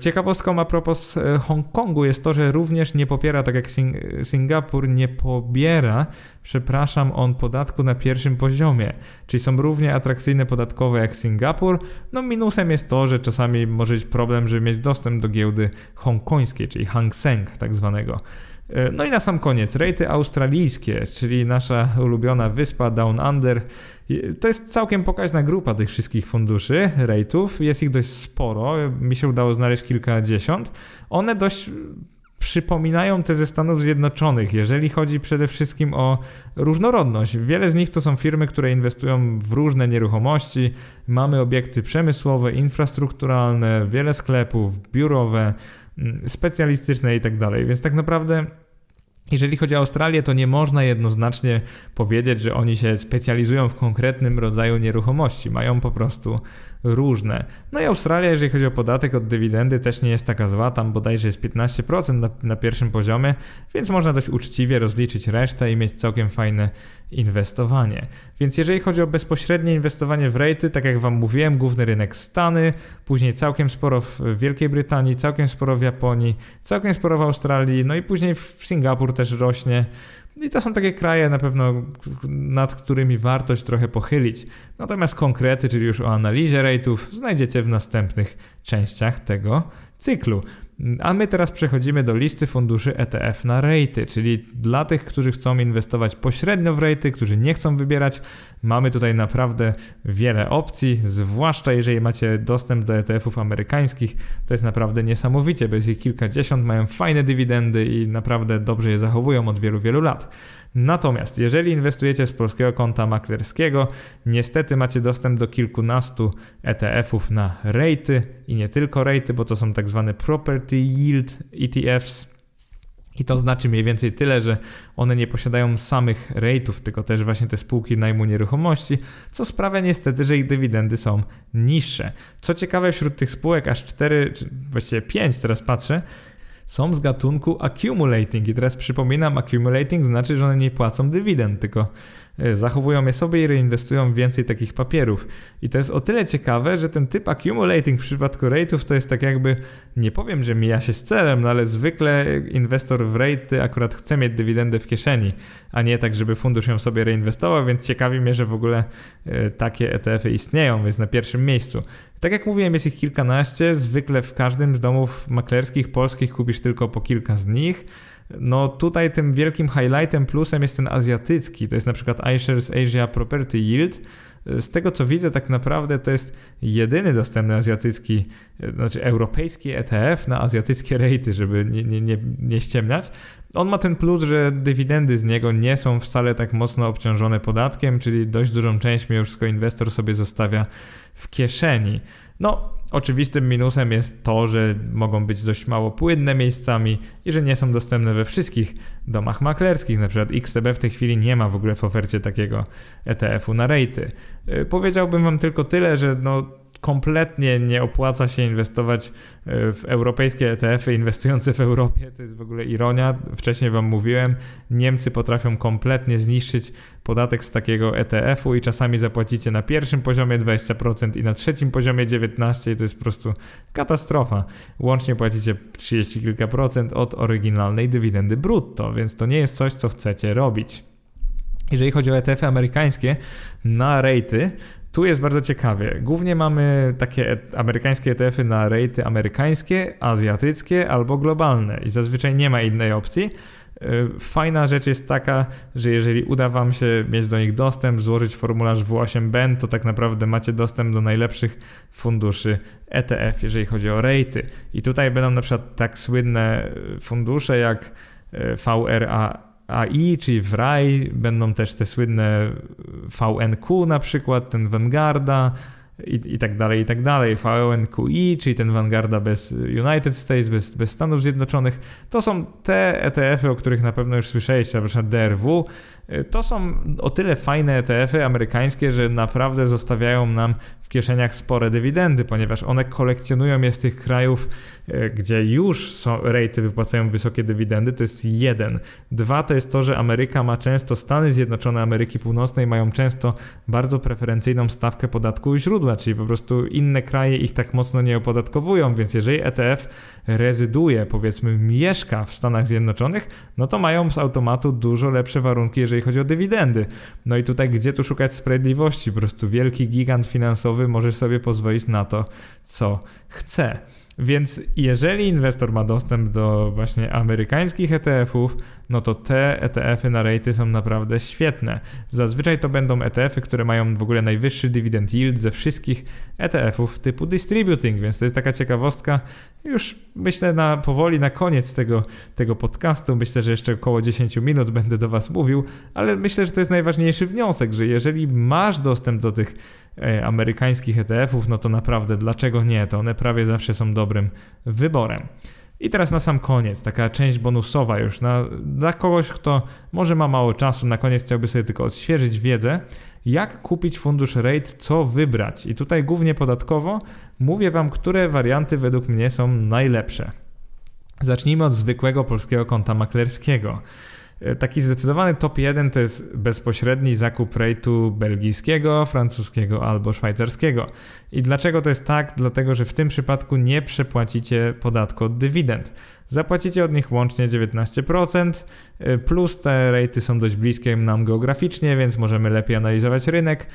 Ciekawostką a propos e, Hongkongu jest to, że również nie popiera, tak jak Sing Singapur nie pobiera, przepraszam, on podatku na pierwszym poziomie. Czyli są równie atrakcyjne podatkowo jak Singapur. No minusem jest to, że czasami może być problem, żeby mieć dostęp do giełdy hongkońskiej, czyli Hang Seng tak zwanego. E, no i na sam koniec, rejty australijskie, czyli nasza ulubiona wyspa Down Under. To jest całkiem pokaźna grupa tych wszystkich funduszy, rejtów. Jest ich dość sporo. Mi się udało znaleźć kilkadziesiąt. One dość przypominają te ze Stanów Zjednoczonych, jeżeli chodzi przede wszystkim o różnorodność. Wiele z nich to są firmy, które inwestują w różne nieruchomości. Mamy obiekty przemysłowe, infrastrukturalne, wiele sklepów, biurowe, specjalistyczne itd. Tak Więc tak naprawdę jeżeli chodzi o Australię, to nie można jednoznacznie powiedzieć, że oni się specjalizują w konkretnym rodzaju nieruchomości. Mają po prostu różne. No i Australia, jeżeli chodzi o podatek od dywidendy, też nie jest taka zła, tam bodajże jest 15% na, na pierwszym poziomie, więc można dość uczciwie rozliczyć resztę i mieć całkiem fajne inwestowanie. Więc jeżeli chodzi o bezpośrednie inwestowanie w rejty, tak jak Wam mówiłem, główny rynek Stany, później całkiem sporo w Wielkiej Brytanii, całkiem sporo w Japonii, całkiem sporo w Australii, no i później w Singapur też rośnie. I to są takie kraje na pewno, nad którymi wartość trochę pochylić. Natomiast konkrety, czyli już o analizie rate'ów, znajdziecie w następnych częściach tego cyklu. A my teraz przechodzimy do listy funduszy ETF na rejty, czyli dla tych, którzy chcą inwestować pośrednio w rejty, którzy nie chcą wybierać, mamy tutaj naprawdę wiele opcji, zwłaszcza jeżeli macie dostęp do ETF-ów amerykańskich, to jest naprawdę niesamowicie, bo jest ich kilkadziesiąt, mają fajne dywidendy i naprawdę dobrze je zachowują od wielu, wielu lat. Natomiast jeżeli inwestujecie z polskiego konta maklerskiego, niestety macie dostęp do kilkunastu ETF-ów na rejty i nie tylko rejty, bo to są tak zwane property yield ETFs. I to znaczy mniej więcej tyle, że one nie posiadają samych rate'ów, tylko też właśnie te spółki najmu nieruchomości, co sprawia niestety, że ich dywidendy są niższe. Co ciekawe, wśród tych spółek aż 4, czy właściwie 5 teraz patrzę, są z gatunku accumulating. I teraz przypominam, accumulating znaczy, że one nie płacą dywidend, tylko zachowują je sobie i reinwestują więcej takich papierów. I to jest o tyle ciekawe, że ten typ accumulating w przypadku rate'ów to jest tak jakby, nie powiem, że mija się z celem, no ale zwykle inwestor w rate akurat chce mieć dywidendę w kieszeni, a nie tak, żeby fundusz ją sobie reinwestował, więc ciekawi mnie, że w ogóle e, takie ETF-y istnieją, jest na pierwszym miejscu. Tak jak mówiłem, jest ich kilkanaście, zwykle w każdym z domów maklerskich polskich kupisz tylko po kilka z nich. No tutaj tym wielkim highlightem, plusem jest ten azjatycki, to jest na przykład iShares Asia Property Yield. Z tego co widzę, tak naprawdę to jest jedyny dostępny azjatycki, znaczy europejski ETF na azjatyckie rejty, żeby nie, nie, nie, nie ściemniać. On ma ten plus, że dywidendy z niego nie są wcale tak mocno obciążone podatkiem, czyli dość dużą część wszystko inwestor sobie zostawia w kieszeni. No, oczywistym minusem jest to, że mogą być dość mało płynne miejscami i że nie są dostępne we wszystkich domach maklerskich. Na przykład XTB w tej chwili nie ma w ogóle w ofercie takiego ETF-u na rejty. Y, powiedziałbym Wam tylko tyle, że no, kompletnie nie opłaca się inwestować e, w europejskie ETF-y inwestujące w Europie. To jest w ogóle ironia. Wcześniej Wam mówiłem, Niemcy potrafią kompletnie zniszczyć podatek z takiego ETF-u i czasami zapłacicie na pierwszym poziomie 20% i na trzecim poziomie 19% i to jest po prostu katastrofa. Łącznie płacicie 30 kilka procent od oryginalnej dywidendy brutto, więc to nie jest coś, co chcecie robić. Jeżeli chodzi o ETF-y amerykańskie, na rejty tu jest bardzo ciekawie. Głównie mamy takie amerykańskie ETF-y na rejty amerykańskie, azjatyckie albo globalne i zazwyczaj nie ma innej opcji. E, fajna rzecz jest taka, że jeżeli uda Wam się mieć do nich dostęp, złożyć formularz W8BEN, to tak naprawdę macie dostęp do najlepszych funduszy ETF, jeżeli chodzi o rejty. I tutaj będą na przykład tak słynne fundusze jak e, VRA AI, czyli w RAI, będą też te słynne VNQ na przykład, ten Vanguarda i, i tak dalej, i tak dalej. VNQI, czyli ten Vanguarda bez United States, bez, bez Stanów Zjednoczonych. To są te ETF-y, o których na pewno już słyszeliście, na przykład DRW. To są o tyle fajne ETF-y amerykańskie, że naprawdę zostawiają nam w kieszeniach spore dywidendy, ponieważ one kolekcjonują je z tych krajów, e, gdzie już są, rejty wypłacają wysokie dywidendy, to jest jeden. Dwa to jest to, że Ameryka ma często, Stany Zjednoczone Ameryki Północnej mają często bardzo preferencyjną stawkę podatku u źródła, czyli po prostu inne kraje ich tak mocno nie opodatkowują, więc jeżeli ETF rezyduje, powiedzmy mieszka w Stanach Zjednoczonych, no to mają z automatu dużo lepsze warunki, jeżeli chodzi o dywidendy. No i tutaj gdzie tu szukać sprawiedliwości? Po prostu wielki gigant finansowy może sobie pozwolić na to, co chce. Więc jeżeli inwestor ma dostęp do właśnie amerykańskich ETF-ów, no to te ETF-y na rejty są naprawdę świetne. Zazwyczaj to będą ETF-y, które mają w ogóle najwyższy dividend yield ze wszystkich ETF-ów typu distributing, więc to jest taka ciekawostka. Już myślę na powoli na koniec tego, tego podcastu, myślę, że jeszcze około 10 minut będę do Was mówił, ale myślę, że to jest najważniejszy wniosek, że jeżeli masz dostęp do tych amerykańskich ETF-ów, no to naprawdę dlaczego nie? To one prawie zawsze są dobrym wyborem. I teraz na sam koniec, taka część bonusowa już na, dla kogoś, kto może ma mało czasu, na koniec chciałby sobie tylko odświeżyć wiedzę, jak kupić fundusz RATE, co wybrać. I tutaj głównie podatkowo mówię Wam, które warianty według mnie są najlepsze. Zacznijmy od zwykłego polskiego konta maklerskiego. E, taki zdecydowany top 1 to jest bezpośredni zakup rate'u belgijskiego, francuskiego albo szwajcarskiego. I dlaczego to jest tak? Dlatego, że w tym przypadku nie przepłacicie podatku od dywidend. Zapłacicie od nich łącznie 19%, e, plus te rejty są dość bliskie nam geograficznie, więc możemy lepiej analizować rynek.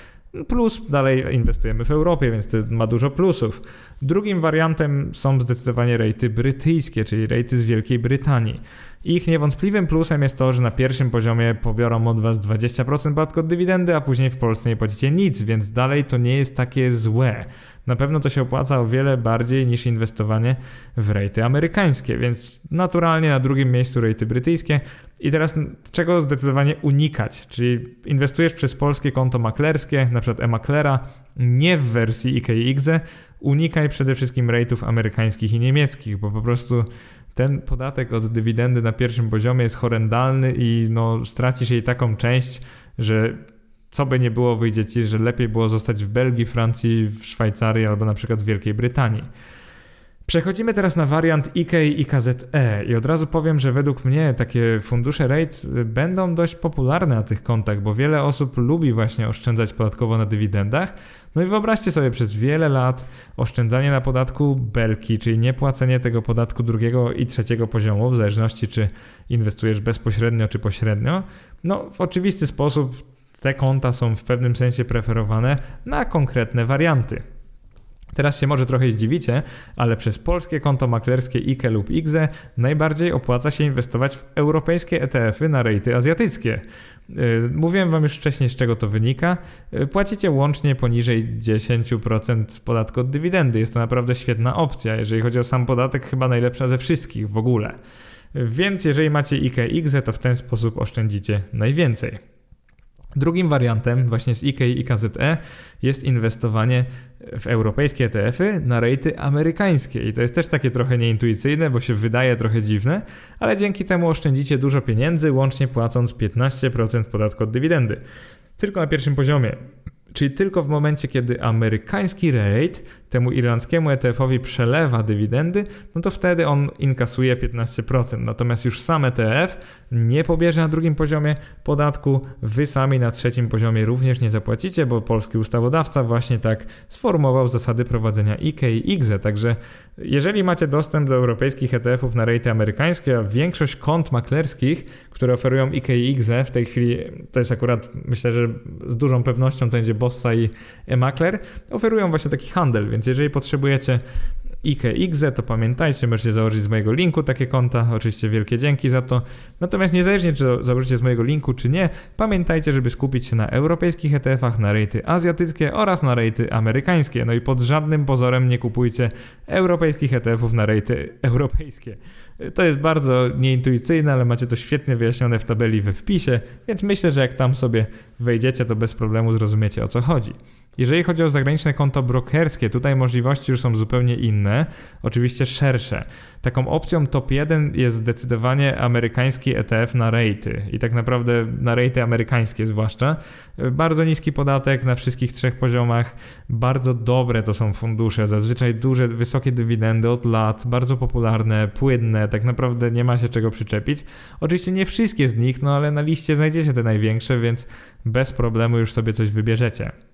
Plus dalej inwestujemy w Europie, więc to ma dużo plusów. Drugim wariantem są zdecydowanie rejty brytyjskie, czyli rejty z Wielkiej Brytanii. Ich niewątpliwym plusem jest to, że na pierwszym poziomie pobiorą od Was 20% podatku od dywidendy, a później w Polsce nie płacicie nic, więc dalej to nie jest takie złe. Na pewno to się opłaca o wiele bardziej niż inwestowanie w rejty amerykańskie, więc naturalnie na drugim miejscu rejty brytyjskie. I teraz czego zdecydowanie unikać? Czyli inwestujesz przez polskie konto maklerskie, na przykład e-maklera, nie w wersji IKX, unikaj przede wszystkim rejtów amerykańskich i niemieckich, bo po prostu ten podatek od dywidendy na pierwszym poziomie jest horrendalny i no, stracisz jej taką część, że co by nie było, wyjdzie ci, że lepiej było zostać w Belgii, Francji, w Szwajcarii albo na przykład w Wielkiej Brytanii. Przechodzimy teraz na wariant IK i KZE i od razu powiem, że według mnie takie fundusze REITs będą dość popularne na tych kontach, bo wiele osób lubi właśnie oszczędzać podatkowo na dywidendach. No i wyobraźcie sobie przez wiele lat oszczędzanie na podatku belki, czyli niepłacenie tego podatku drugiego i trzeciego poziomu, w zależności czy inwestujesz bezpośrednio czy pośrednio. No w oczywisty sposób te konta są w pewnym sensie preferowane na konkretne warianty. Teraz się może trochę zdziwicie, ale przez polskie konto maklerskie IKE lub IGZE najbardziej opłaca się inwestować w europejskie ETF-y na rejty azjatyckie. Y, mówiłem Wam już wcześniej, z czego to wynika. Y, płacicie łącznie poniżej 10% podatku od dywidendy. Jest to naprawdę świetna opcja. Jeżeli chodzi o sam podatek, chyba najlepsza ze wszystkich w ogóle. Więc jeżeli macie IGZE, to w ten sposób oszczędzicie najwięcej. Drugim wariantem właśnie z IKEA i KZE jest inwestowanie w europejskie ETF-y na rejty amerykańskie. I to jest też takie trochę nieintuicyjne, bo się wydaje trochę dziwne, ale dzięki temu oszczędzicie dużo pieniędzy, łącznie płacąc 15% podatku od dywidendy. Tylko na pierwszym poziomie. Czyli tylko w momencie, kiedy amerykański rate temu irlandzkiemu ETF-owi przelewa dywidendy, no to wtedy on inkasuje 15%. Natomiast już sam ETF nie pobierze na drugim poziomie podatku, wy sami na trzecim poziomie również nie zapłacicie, bo polski ustawodawca właśnie tak sformułował zasady prowadzenia IK i. Także jeżeli macie dostęp do europejskich ETF-ów na rejty amerykańskie, a większość kont maklerskich, które oferują IK i w tej chwili, to jest akurat myślę, że z dużą pewnością to będzie Bossa i e-makler, oferują właśnie taki handel, więc jeżeli potrzebujecie IKE to pamiętajcie, możecie założyć z mojego linku takie konta, oczywiście wielkie dzięki za to. Natomiast niezależnie czy założycie z mojego linku czy nie, pamiętajcie, żeby skupić się na europejskich ETF-ach, na rejty azjatyckie oraz na rejty amerykańskie. No i pod żadnym pozorem nie kupujcie europejskich ETF-ów na rejty europejskie. To jest bardzo nieintuicyjne, ale macie to świetnie wyjaśnione w tabeli we wpisie, więc myślę, że jak tam sobie wejdziecie, to bez problemu zrozumiecie o co chodzi. Jeżeli chodzi o zagraniczne konto brokerskie, tutaj możliwości już są zupełnie inne, oczywiście szersze. Taką opcją top 1 jest zdecydowanie amerykański ETF na rejty i tak naprawdę na rejty amerykańskie zwłaszcza. Bardzo niski podatek na wszystkich trzech poziomach, bardzo dobre to są fundusze, zazwyczaj duże, wysokie dywidendy od lat, bardzo popularne, płynne, tak naprawdę nie ma się czego przyczepić. Oczywiście nie wszystkie z nich, no ale na liście znajdziecie te największe, więc bez problemu już sobie coś wybierzecie.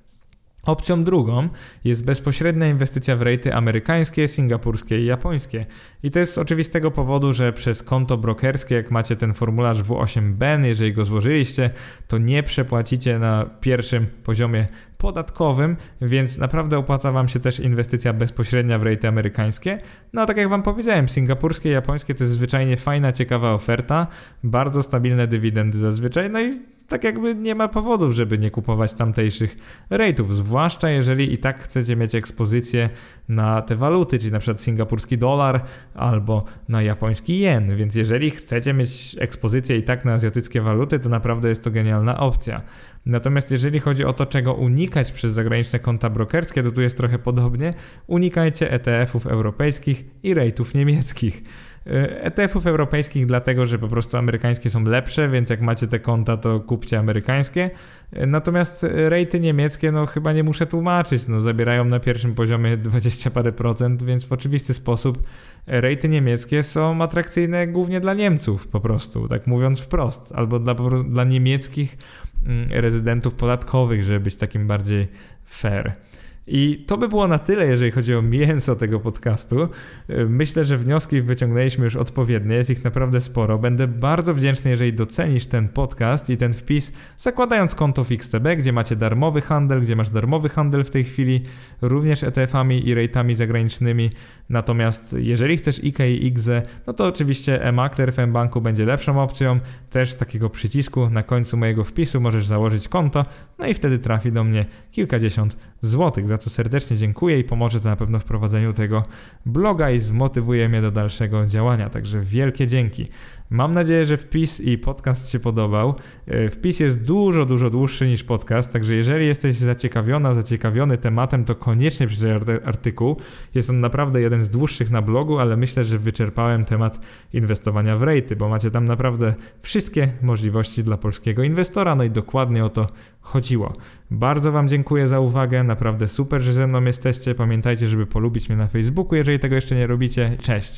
Opcją drugą jest bezpośrednia inwestycja w rejty amerykańskie, singapurskie i japońskie. I to jest z oczywistego powodu, że przez konto brokerskie, jak macie ten formularz W8BEN, jeżeli go złożyliście, to nie przepłacicie na pierwszym poziomie podatkowym, więc naprawdę opłaca Wam się też inwestycja bezpośrednia w rejty amerykańskie. No a tak jak Wam powiedziałem, singapurskie i japońskie to jest zwyczajnie fajna, ciekawa oferta, bardzo stabilne dywidendy zazwyczaj, no i tak jakby nie ma powodów, żeby nie kupować tamtejszych rate'ów, zwłaszcza jeżeli i tak chcecie mieć ekspozycję na te waluty, czyli na przykład singapurski dolar albo na japoński jen, więc jeżeli chcecie mieć ekspozycję i tak na azjatyckie waluty, to naprawdę jest to genialna opcja. Natomiast jeżeli chodzi o to, czego unikać przez zagraniczne konta brokerskie, to tu jest trochę podobnie. Unikajcie ETF-ów europejskich i rate'ów niemieckich. ETF-ów europejskich, dlatego że po prostu amerykańskie są lepsze, więc jak macie te konta, to kupcie amerykańskie. Natomiast rejty niemieckie, no chyba nie muszę tłumaczyć, no zabierają na pierwszym poziomie 20 parę procent, więc w oczywisty sposób rejty niemieckie są atrakcyjne głównie dla Niemców po prostu, tak mówiąc wprost, albo dla, dla niemieckich mm, rezydentów podatkowych, żeby być takim bardziej fair. I to by było na tyle, jeżeli chodzi o mięso tego podcastu. Myślę, że wnioski wyciągnęliśmy już odpowiednie, jest ich naprawdę sporo. Będę bardzo wdzięczny, jeżeli docenisz ten podcast i ten wpis, zakładając konto w XTB, gdzie macie darmowy handel, gdzie masz darmowy handel w tej chwili, również ETF-ami i rate'ami zagranicznymi. Natomiast jeżeli chcesz IK i IGZE, no to oczywiście e-makler w banku będzie lepszą opcją. Też z takiego przycisku na końcu mojego wpisu możesz założyć konto, no i wtedy trafi do mnie kilkadziesiąt złotych, za co serdecznie dziękuję i pomoże to na pewno w prowadzeniu tego bloga i zmotywuje mnie do dalszego działania. Także wielkie dzięki. Mam nadzieję, że wpis i podcast się podobał. E, wpis jest dużo, dużo dłuższy niż podcast, także jeżeli jesteś zaciekawiona, zaciekawiony tematem, to koniecznie przeczytaj artykuł. Jest on naprawdę jeden z dłuższych na blogu, ale myślę, że wyczerpałem temat inwestowania w rejty, bo macie tam naprawdę wszystkie możliwości dla polskiego inwestora, no i dokładnie o to chodziło. Bardzo Wam dziękuję za uwagę, naprawdę super, że ze mną jesteście. Pamiętajcie, żeby polubić mnie na Facebooku, jeżeli tego jeszcze nie robicie. Cześć!